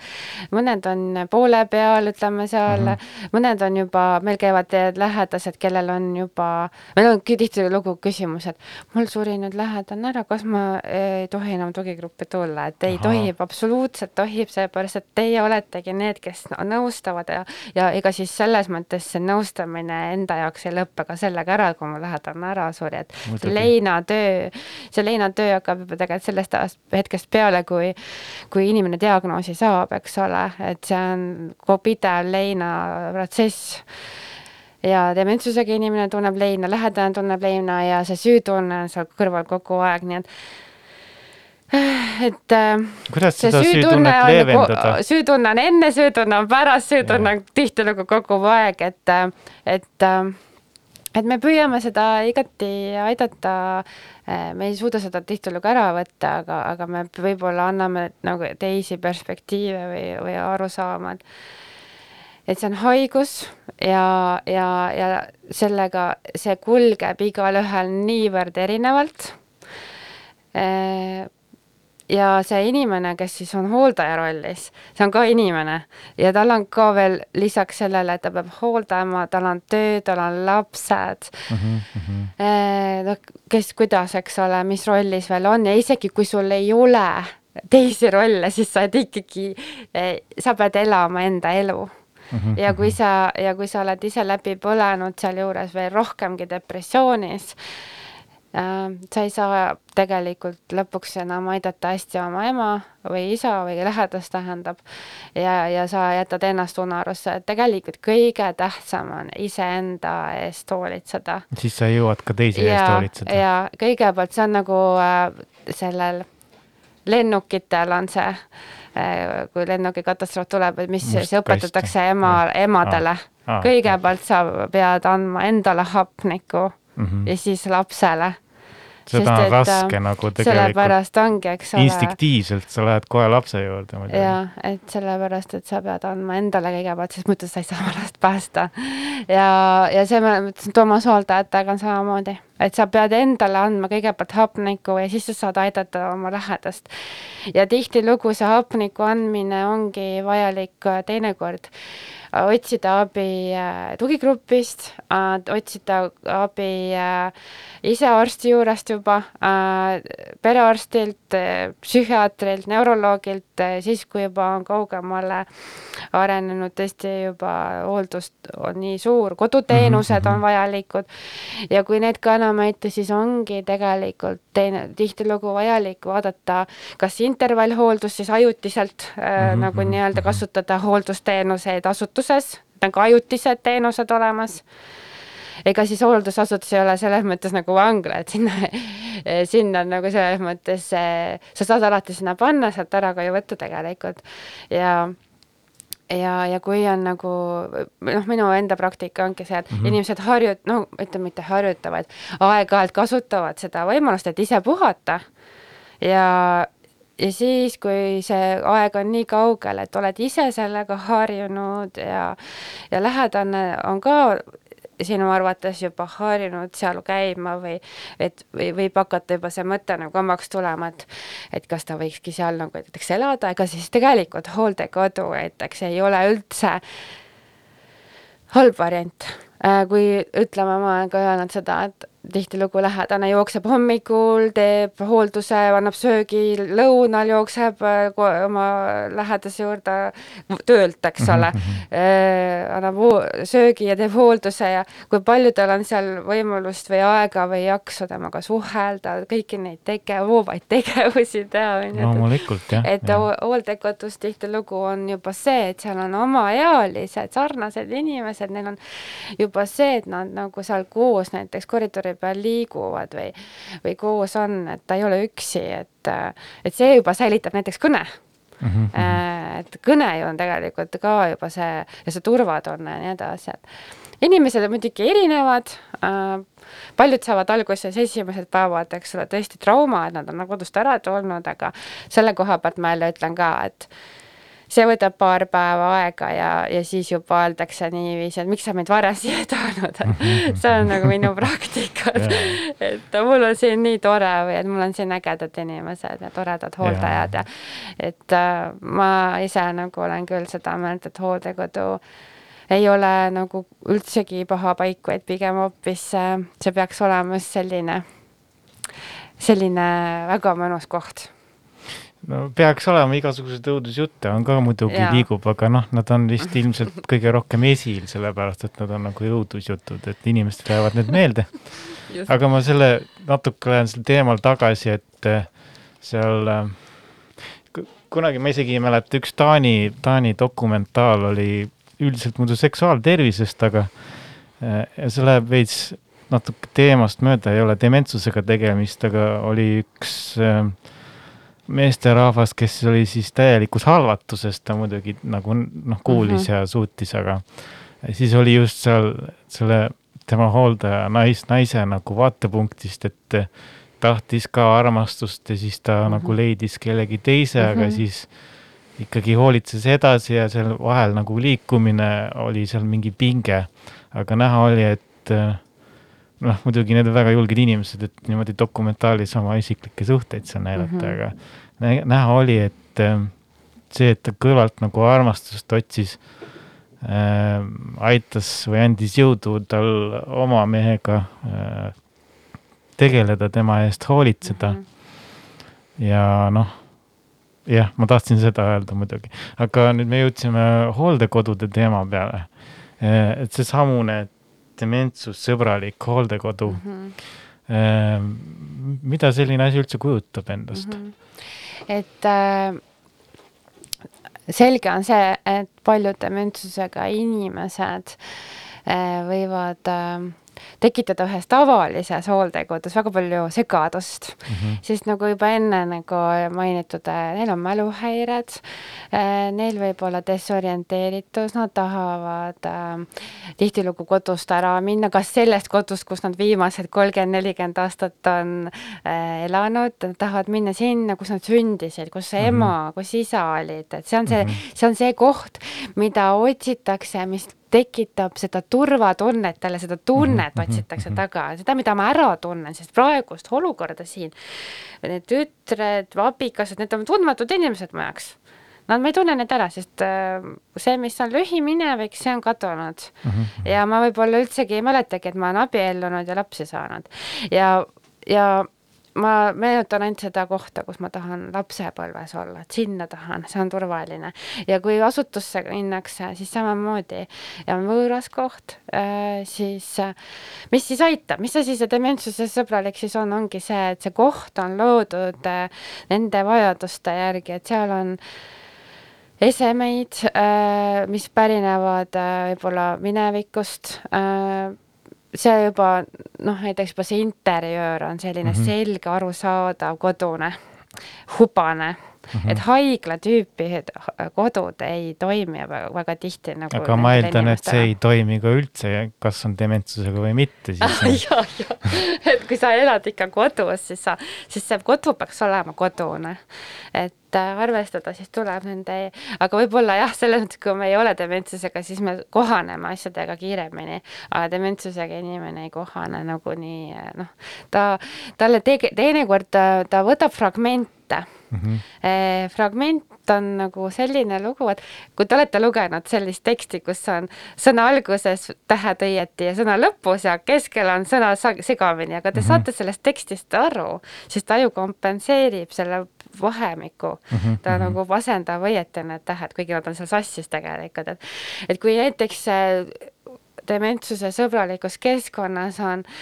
mõned on poole peal, ütleme seal mm, -hmm. mõned on juba, meil käivad lähedased, kellel on juba, meil on tihtilugu küsimus, et mul suri nüüd lähedane ära, kas ma ei tohi enam tugigruppi tulla, et ei Aha. tohib, absoluutselt tohib, sellepärast et teie oletegi need, kes nõustavad ja, ja ega siis selles mõttes see nõustamine enda jaoks ei lõppe ka sellega ära, kui mu lähedane ära suri, et Muidugi. see leinatöö, see leinatöö hakkab juba tegelikult sellest hetkest peale, kui, kui inimene diagnoosi saab, eks ole, et see on pidev leinaprotsess ja dementsusega inimene tunneb leina, lähedane tunneb leina ja see süütunne on seal kõrval kogu aeg, nii et et äh, kuidas seda süütunnet nagu, leevendada? süütunne on enne, süütunne on pärast, süütunne on tihtilugu kogu aeg, et, äh, et äh, et me püüame seda igati aidata, me ei suuda seda tihtilugu ära võtta, aga, aga me võib-olla anname nagu teisi perspektiive või, või arusaama, et et see on haigus ja, ja, ja sellega see kulgeb igalühel niivõrd erinevalt ja see inimene, kes siis on hooldaja rollis, see on ka inimene ja tal on ka veel lisaks sellele, et ta peab hooldama, tal on töö, tal on lapsed mm. -hmm. noh, kes, kuidas, eks ole, mis rollis veel on ja isegi kui sul ei ole teisi rolle, siis sa oled ikkagi, eh, sa pead elama enda elu -hmm. ja kui sa, ja kui sa oled ise läbi põlenud sealjuures veel rohkemgi depressioonis, sa ei saa tegelikult lõpuks enam aidata hästi oma ema või isa või lähedast, tähendab, ja, ja sa jätad ennast unarusse, et tegelikult kõige tähtsam on iseenda eest hoolitseda. siis sa jõuad ka teise ja, eest hoolitseda. ja kõigepealt see on nagu äh, sellel lennukitel on see äh, kui lennukikatastroof tuleb, et mis Must see õpetatakse ema, emadele ah,. Ah, kõigepealt sa pead andma endale hapnikku mm -hmm. ja siis lapsele seda on raske nagu tegelikult. sellepärast ongi, eks ole. instinktiivselt sa lähed kohe lapse juurde muidugi. jah, et sellepärast, et sa pead andma endale kõigepealt, sest muidu sa ei saa last päästa. ja, ja see, ma mõtlesin, Toomas hooldajatega on samamoodi, et sa pead endale andma kõigepealt hapnikku ja siis sa saad aidata oma lähedast. ja tihtilugu see hapniku andmine ongi vajalik teinekord otsida abi äh, tugigrupist, äh, otsida abi äh, ise arsti juurest juba, perearstilt, psühhiaatrilt, neuroloogilt, siis kui juba on kaugemale arenenud tõesti juba hooldust on nii suur, koduteenused -hmm. on vajalikud ja kui need ka enam aita, siis ongi tegelikult teine, tihtilugu vajalik vaadata kas intervallhooldust siis ajutiselt mm -hmm. nagu nii-öelda mhm. kasutada hooldusteenuseid asutuses, nagu ajutised teenused olemas ega siis hooldusasutus ei ole selles mõttes nagu vangla, et sinna, sinna nagu selles mõttes, sa saad alati sinna panna, sealt ära ka ju võtta tegelikult ja ja, ja kui on nagu noh, minu enda praktika ongi see, et mm -hmm. inimesed harjut-, no ütleme, mitte harjutavad, aeg-ajalt kasutavad seda võimalust, et ise puhata ja ja siis, kui see aeg on nii kaugel, et oled ise sellega harjunud ja, ja lähedane on ka sinu arvates juba harjunud seal käima või et või võib hakata juba see mõte nagu omaks tulema, et et kas ta võikski seal nagu näiteks elada, ega siis tegelikult hooldekodu näiteks ei ole üldse halb variant. Äh, kui ütleme, ma olen ka öelnud seda, et tihtilugu lähedane jookseb hommikul, teeb hoolduse, annab söögi, lõunal jookseb äh, oma lähedase juurde töölt, eks ole mm, -hmm. annab söögi ja teeb hoolduse ja kui palju tal on seal võimalust või aega või jaksu temaga suhelda, kõiki neid tege-, voovaid tegevusi teha, on ju. loomulikult, jah. et hooldekodus tihtilugu on juba see, et seal on omaealised sarnased inimesed, neil on juba see, et nad nagu seal koos näiteks koridori peal liiguvad või, või koos on, et ta ei ole üksi, et, et see juba säilitab näiteks kõne Mm -hmm. et kõne ju on tegelikult ka juba see ja see turvatunne ja nii edasi, et inimesed on muidugi erinevad äh,, paljud saavad alguses esimesed päevad, eks ole, tõesti trauma, et nad on kodust ära tulnud, aga selle koha pealt ma jälle ütlen ka, et see võtab paar päeva aega ja, ja siis juba öeldakse niiviisi, et miks sa meid varem siia ei toonud. See on nagu minu praktika et mul on siin nii tore või et mul on siin ägedad inimesed ja toredad hooldajad ja et äh, ma ise nagu olen küll seda meelt, et hooldekodu ei ole nagu üldsegi paha paik, vaid pigem hoopis äh, see peaks olema just selline, selline väga mõnus koht no peaks olema igasuguseid õudusjutte on ka muidugi liigub, aga noh, nad on vist ilmselt kõige rohkem esil, sellepärast et nad on nagu õudusjutud, et inimestele jäävad need meelde. aga ma selle natuke lähen sel teemal tagasi, et eh, seal äh, kunagi ma isegi ei mäleta, üks Taani, Taani dokumentaal oli üldiselt muidu seksuaaltervisest, aga ja see läheb veits natuke teemast mööda, ei ole dementsusega tegemist, aga oli üks äh, meesterahvas, kes oli siis täielikus halvatuses, ta muidugi nagu noh, kuulis mm -hmm. ja suutis, aga siis oli just seal selle tema hooldaja nais, naise nagu vaatepunktist, et tahtis ka armastust ja siis ta mm -hmm. nagu leidis kellegi teise mm, -hmm. aga mhm. siis ikkagi hoolitses edasi ja seal vahel nagu liikumine oli seal mingi pinge. aga näha oli, et noh, muidugi need on väga julged inimesed, et niimoodi dokumentaalis oma isiklikke suhteid seal näidata mm, -hmm. aga näha oli, et ähm, see, et ta kõrvalt nagu armastust otsis äh,, aitas või andis jõudu tal oma mehega äh, tegeleda, tema eest hoolitseda mm. -hmm. ja noh, jah, ma tahtsin seda öelda muidugi, aga nüüd me jõudsime hooldekodude teema peale. Äh, et seesamune dementsussõbralik hooldekodu mm. -hmm. mida selline asi üldse kujutab endast mm? -hmm. et äh, selge on see, et paljud dementsusega inimesed äh, võivad äh, tekitada ühes tavalises hooldekodus väga palju segadust mm, -hmm. sest nagu juba enne nagu mainitud, neil on mäluhäired, eh, neil võib olla desorienteeritus, nad tahavad äh, tihtilugu kodust ära minna, kas sellest kodust, kus nad viimased kolmkümmend, nelikümmend aastat on äh, elanud, tahavad minna sinna, kus nad sündisid, kus mm -hmm. ema, kus isa olid, et see on see mm, -hmm. see on see koht, mida otsitakse, mis tekitab seda turvatunnet, talle seda tunnet mhm, mhm, otsitakse mhm. taga, seda, mida ma ära tunnen, sest praegust olukorda siin, need tütred, abikaasad, need on tundmatud inimesed mu jaoks. Nad, ma ei tunne neid ära, sest äh, see, mis on lühiminevik, see on kadunud mm. -hmm. ja ma võib-olla üldsegi ei mäletagi, et ma olen abiellunud ja lapsi saanud. ja, ja ma meenutan ainult seda kohta, kus ma tahan lapsepõlves olla, et sinna tahan, see on turvaline. ja kui asutusse minnakse, siis samamoodi. Ja on võõras koht, äh, siis äh, mis siis aitab, mis asi see dementsuse sõbralik siis on, ongi see, et see koht on loodud äh, nende vajaduste järgi, et seal on esemeid, mis pärinevad võib-olla minevikust see juba noh, näiteks juba see interjöör on selline mm -hmm. selge, arusaadav, kodune, hubane mm. -hmm. et haigla tüüpi kodud ei toimi väga, väga tihti nagu. aga ma eeldan, et see ei toimi ka üldse, kas on dementsusega või mitte, siis ja, ja, et kui sa elad ikka kodus, siis sa, siis see kodu peaks olema kodune. et äh, arvestada siis tuleb nende, aga võib-olla jah, selles mõttes, kui me ei ole dementsusega, siis me kohaneme asjadega kiiremini, aga dementsusega inimene ei kohane nagunii noh, ta, talle te-, teinekord ta, ta võtab fragmente mm. -hmm. E, fragment on nagu selline lugu, et kui te olete lugenud sellist teksti, kus on sõna alguses tähed õieti ja sõna lõpus ja keskel on sõna segamini, aga te mm -hmm. saate sellest tekstist aru, siis ta ju kompenseerib selle vahemiku mm, -hmm. ta -hmm. nagu asendab õieti need tähed, kuigi nad on seal sassis tegelikult, et et kui näiteks äh, dementsuse sõbralikus keskkonnas on äh,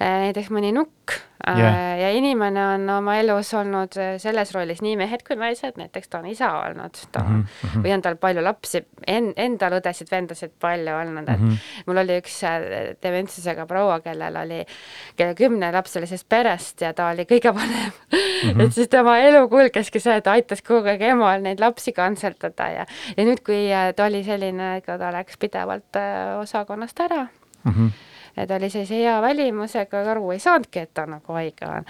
näiteks mõni nukk yeah. ja inimene on oma elus olnud äh, selles rollis nii mehed kui naised, näiteks ta on isa olnud, ta mm -hmm. või on tal palju lapsi en,, endal õdesid-vendasid palju olnud, et mm -hmm. mul oli üks äh, dementsusega proua, kellel oli, kelle kümnelapselisest perest ja ta oli kõige vanem mm. -hmm. et siis tema elu kulgeski see, et aitas kogu aeg emal neid lapsi kantseldada ja, ja nüüd, kui äh, ta oli selline, ega ta läks pidevalt osakonnast ära mm. -hmm ta oli sellise hea välimusega, aru ei saanudki, et ta nagu haige on.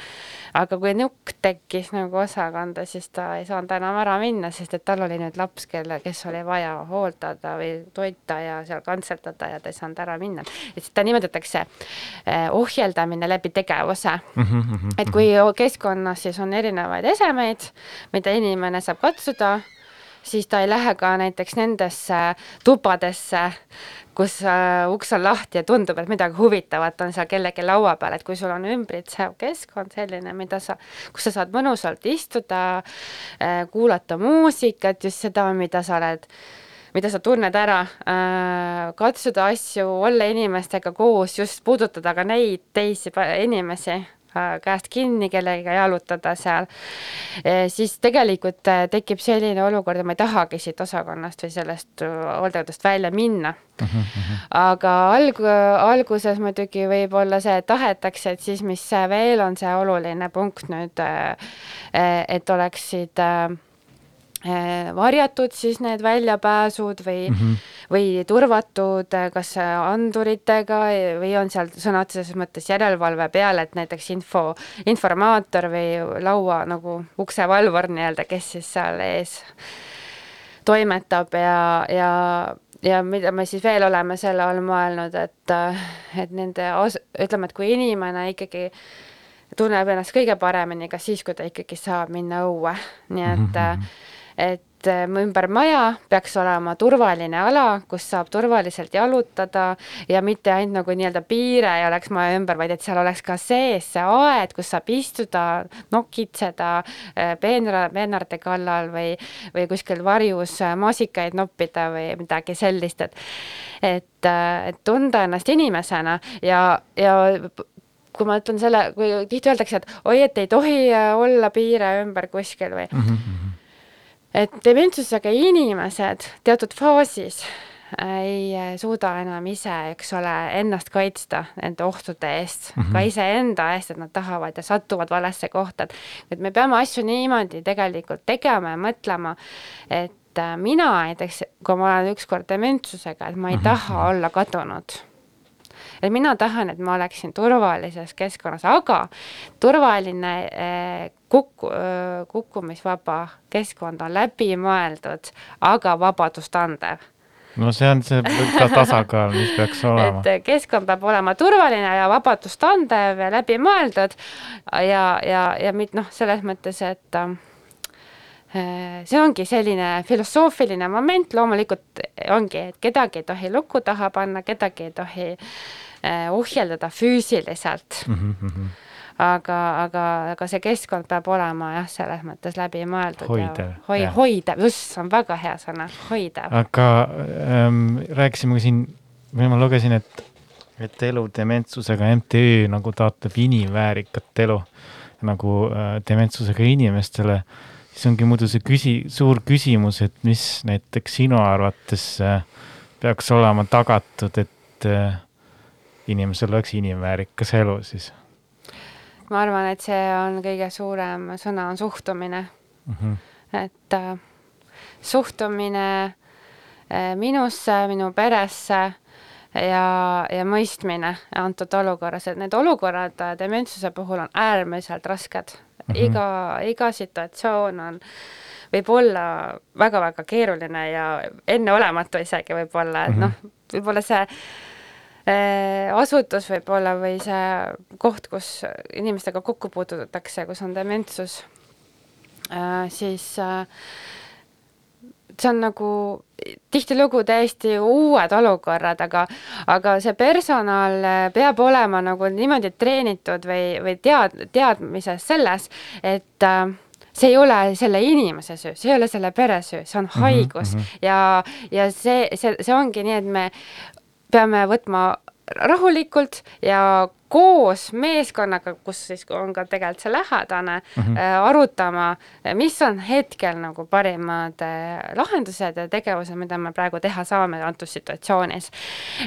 aga kui nukk tekkis nagu osakonda, siis ta ei saanud enam ära minna, sest et tal oli nüüd laps, kelle, kes oli vaja hooldada või toita ja seal kantseldada ja ta ei saanud ära minna. et seda nimetatakse eh, ohjeldamine läbi tegevuse mm. -hmm, et kui keskkonnas siis on erinevaid esemeid, mida inimene saab katsuda, siis ta ei lähe ka näiteks nendesse tubadesse, kus äh, uks on lahti ja tundub, et midagi huvitavat on seal kellegi laua peal, et kui sul on ümbritsev keskkond selline, mida sa, kus sa saad mõnusalt istuda äh,, kuulata muusikat, just seda, mida sa oled mida sa tunned ära äh,, katsuda asju, olla inimestega koos, just puudutada ka neid teisi inimesi käest kinni kellegagi jalutada seal, e, siis tegelikult äh, tekib selline olukord, et ma ei tahagi siit osakonnast või sellest äh, hooldekodust välja minna mm. -hmm. aga alg-, alguses muidugi võib olla see, et tahetakse, et siis mis veel on see oluline punkt nüüd, et oleksid äh, varjatud siis need väljapääsud või mm, -hmm. või turvatud eh, kas anduritega või on seal sõna otseses mõttes järelevalve peal, et näiteks info, informaator või laua nagu uksevalvur nii-öelda, kes siis seal ees toimetab ja, ja, ja mida me siis veel oleme selle all mõelnud, et, et nende, ütleme, et kui inimene ikkagi tunneb ennast kõige paremini ka siis, kui ta ikkagi saab minna õue, nii et mm -hmm et äh, ümber maja peaks olema turvaline ala, kus saab turvaliselt jalutada ja mitte ainult nagu nii-öelda piire ei oleks maja ümber, vaid et seal oleks ka sees see aed, kus saab istuda, nokitseda äh, peenra, peenarde kallal või, või kuskil varjus äh, maasikaid noppida või midagi sellist, et et, et tunda ennast inimesena ja, ja kui ma ütlen selle, kui tihti öeldakse, et oi, et ei tohi olla piire ümber kuskil või mm, -hmm et dementsusega inimesed teatud faasis ei suuda enam ise, eks ole, ennast kaitsta nende ohtude eest mm, -hmm. ka iseenda eest, et nad tahavad ja satuvad valesse kohta, et et me peame asju niimoodi tegelikult tegema ja mõtlema, et äh, mina näiteks, kui ma olen ükskord dementsusega, et ma ei mm -hmm. taha olla kadunud et mina tahan, et ma oleksin turvalises keskkonnas, aga turvaline eh, kukku, kukkumisvaba keskkond on läbimõeldud, aga vabadust andev no see on see ka tasakaal, mis peaks olema. et keskkond peab olema turvaline ja vabadust andev ja läbimõeldud ja, ja, ja mit-, noh, selles mõttes, et äh, see ongi selline filosoofiline moment, loomulikult ongi, et kedagi ei tohi luku taha panna, kedagi ei tohi äh, ohjeldada füüsiliselt mm. -hmm aga, aga, aga see keskkond peab olema jah, selles mõttes läbimõeldud hoidev, hoi-, hoidev, just, on väga hea sõna, hoidev. aga ähm, rääkisime siin, või ma lugesin, et, et elu dementsusega MTÜ nagu taotleb inimväärikat elu nagu äh, dementsusega inimestele siis ongi muidu see küsi-, suur küsimus, et mis näiteks sinu arvates äh, peaks olema tagatud, et äh, inimesel oleks inimväärikas elu siis? Ma arvan, et see on kõige suurem sõna, on suhtumine mm. -hmm. et äh, suhtumine äh, minusse, minu peresse ja, ja mõistmine antud olukorras, et need olukorrad äh, dementsuse puhul on äärmiselt rasked mm. -hmm. iga, iga situatsioon on, võib olla väga-väga keeruline ja enneolematu isegi võib-olla, et mm -hmm. noh, võib-olla see asutus võib-olla või see koht, kus inimestega kokku puututakse, kus on dementsus, äh, siis äh, see on nagu tihtilugu täiesti uued olukorrad, aga, aga see personal peab olema nagu niimoodi treenitud või, või tead, teadmises selles, et äh, see ei ole selle inimese süü, see ei ole selle pere süü, see on mhm, haigus mm -hmm. ja, ja see, see, see ongi nii, et me peame võtma rahulikult ja koos meeskonnaga, kus siis on ka tegelikult see lähedane mm, -hmm. arutama, mis on hetkel nagu parimad äh, lahendused ja tegevused, mida me praegu teha saame antud situatsioonis.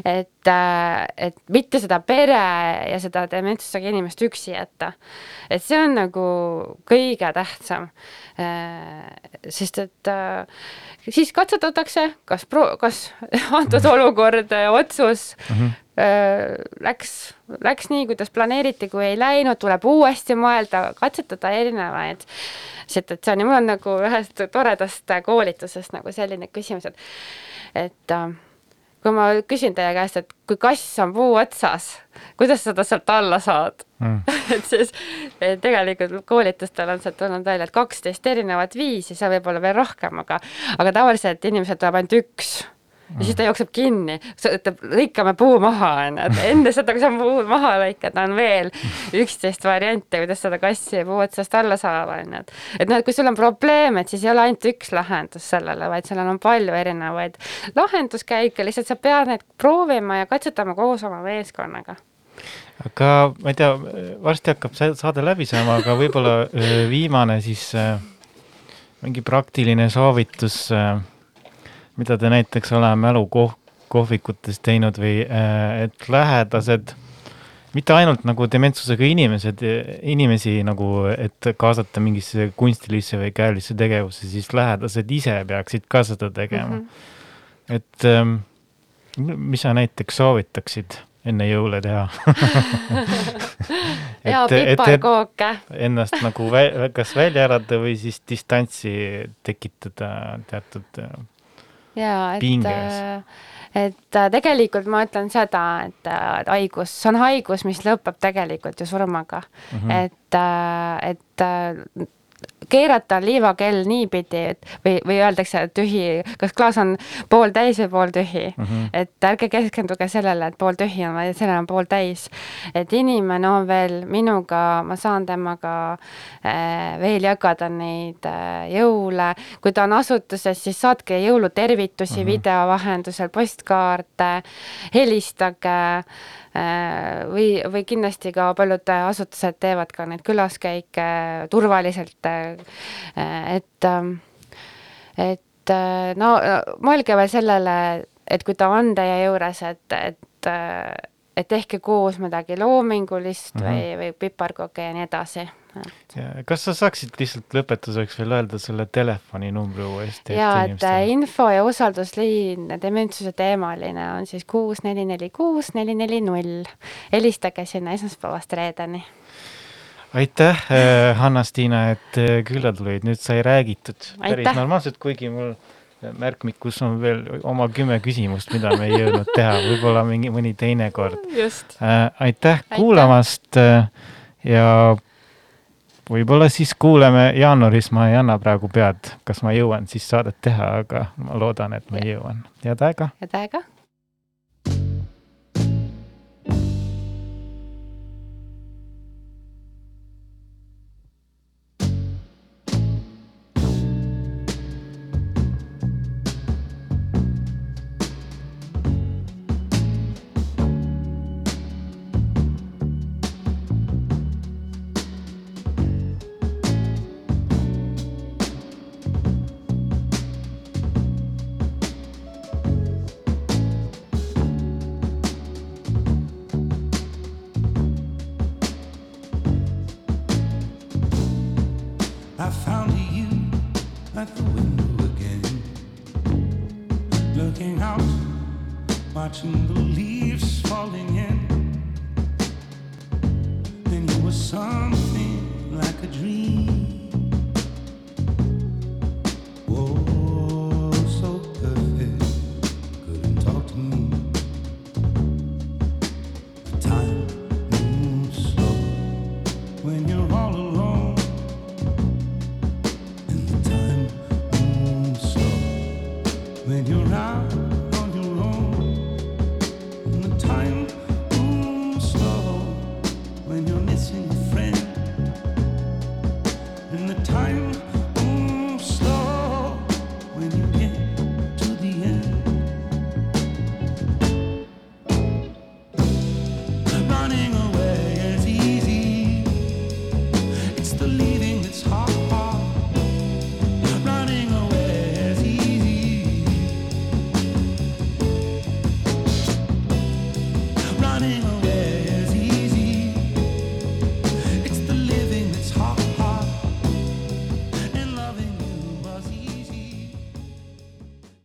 et äh,, et mitte seda pere ja seda dementsusega inimest üksi jätta. et see on nagu kõige tähtsam äh,. sest et siis katsetatakse, kas pro-, kas antud olukord, otsus mm -hmm läks, läks nii, kuidas planeeriti, kui ei läinud, tuleb uuesti mõelda, katsetada erinevaid situatsioone. mul on nagu ühest toredast koolitusest nagu selline küsimus, et, et äh, kui ma küsin teie käest, et kui kass on puu otsas, kuidas sa ta sealt alla saad mm. et siis et tegelikult koolitustel on sealt tulnud välja, et kaksteist erinevat viisi, seal võib olla veel rohkem, aga, aga tavaliselt inimesel tuleb ainult üks ja siis ta jookseb kinni, ütleb, lõikame puu maha, onju, et enne seda, kui sa puu maha lõikad, on veel üksteist varianti, kuidas seda kassi puu otsast alla saada, onju, et et noh, et kui sul on probleem, et siis ei ole ainult üks lahendus sellele, vaid sellel on palju erinevaid lahenduskäike, lihtsalt sa pead neid proovima ja katsetama koos oma meeskonnaga. Aga ma ei tea, varsti hakkab saade läbi saama, aga võib-olla viimane siis mingi praktiline soovitus äh, mida te näiteks oleme mälukohvikutes teinud või äh, et lähedased, mitte ainult nagu dementsusega inimesed, inimesi nagu, et kaasata mingisse kunstilisse või käelisse tegevusse, siis lähedased ise peaksid ka seda tegema mm. -hmm. et ähm, mis sa näiteks soovitaksid enne jõule teha ja piparkooke. Ennast nagu vä kas välja elada või siis distantsi tekitada teatud äh, jaa, et äh, et äh, tegelikult ma ütlen seda, et äh, haigus, see on haigus, mis lõpeb tegelikult ju surmaga mm. -hmm. et, et keerata liivakell niipidi, et või, või öeldakse tühi, kas klaas on pooltäis või pooltühi mm. -hmm. et ärge keskenduge sellele, et pooltühi on, vaid sellele on pooltäis. et inimene on veel minuga, ma saan temaga äh, veel jagada neid äh, jõule, kui ta on asutuses, siis saatke jõulutervitusi mm -hmm. video vahendusel, postkaarte, helistage või, või kindlasti ka paljud asutused teevad ka neid külaskäike turvaliselt, äh, et, et no mõelge veel sellele, et kui ta on teie juures, et, et et tehke koos midagi loomingulist mm -hmm. või, või piparkooke ja nii edasi kas sa saaksid lihtsalt lõpetuseks veel öelda selle telefoninumbri uuesti? jaa, et äh, info ja usaldusliin dementsuse teemaline on siis kuus neli neli kuus neli neli null. helistage sinna esmaspäevast reedeni. aitäh, äh, Hanna-Stiina, et äh, külla tulid, nüüd sai räägitud päris normaalselt, kuigi mul märkmikus on veel oma kümme küsimust, mida me ei jõudnud teha, võib-olla mingi mõni teine kord. Äh, aitäh kuulamast äh, ja võib-olla siis kuuleme jaanuaris, ma ei anna praegu pead, kas ma jõuan siis saadet teha, aga ma loodan, et ma jõuan. head aega! head aega! At the window again, looking out, watching the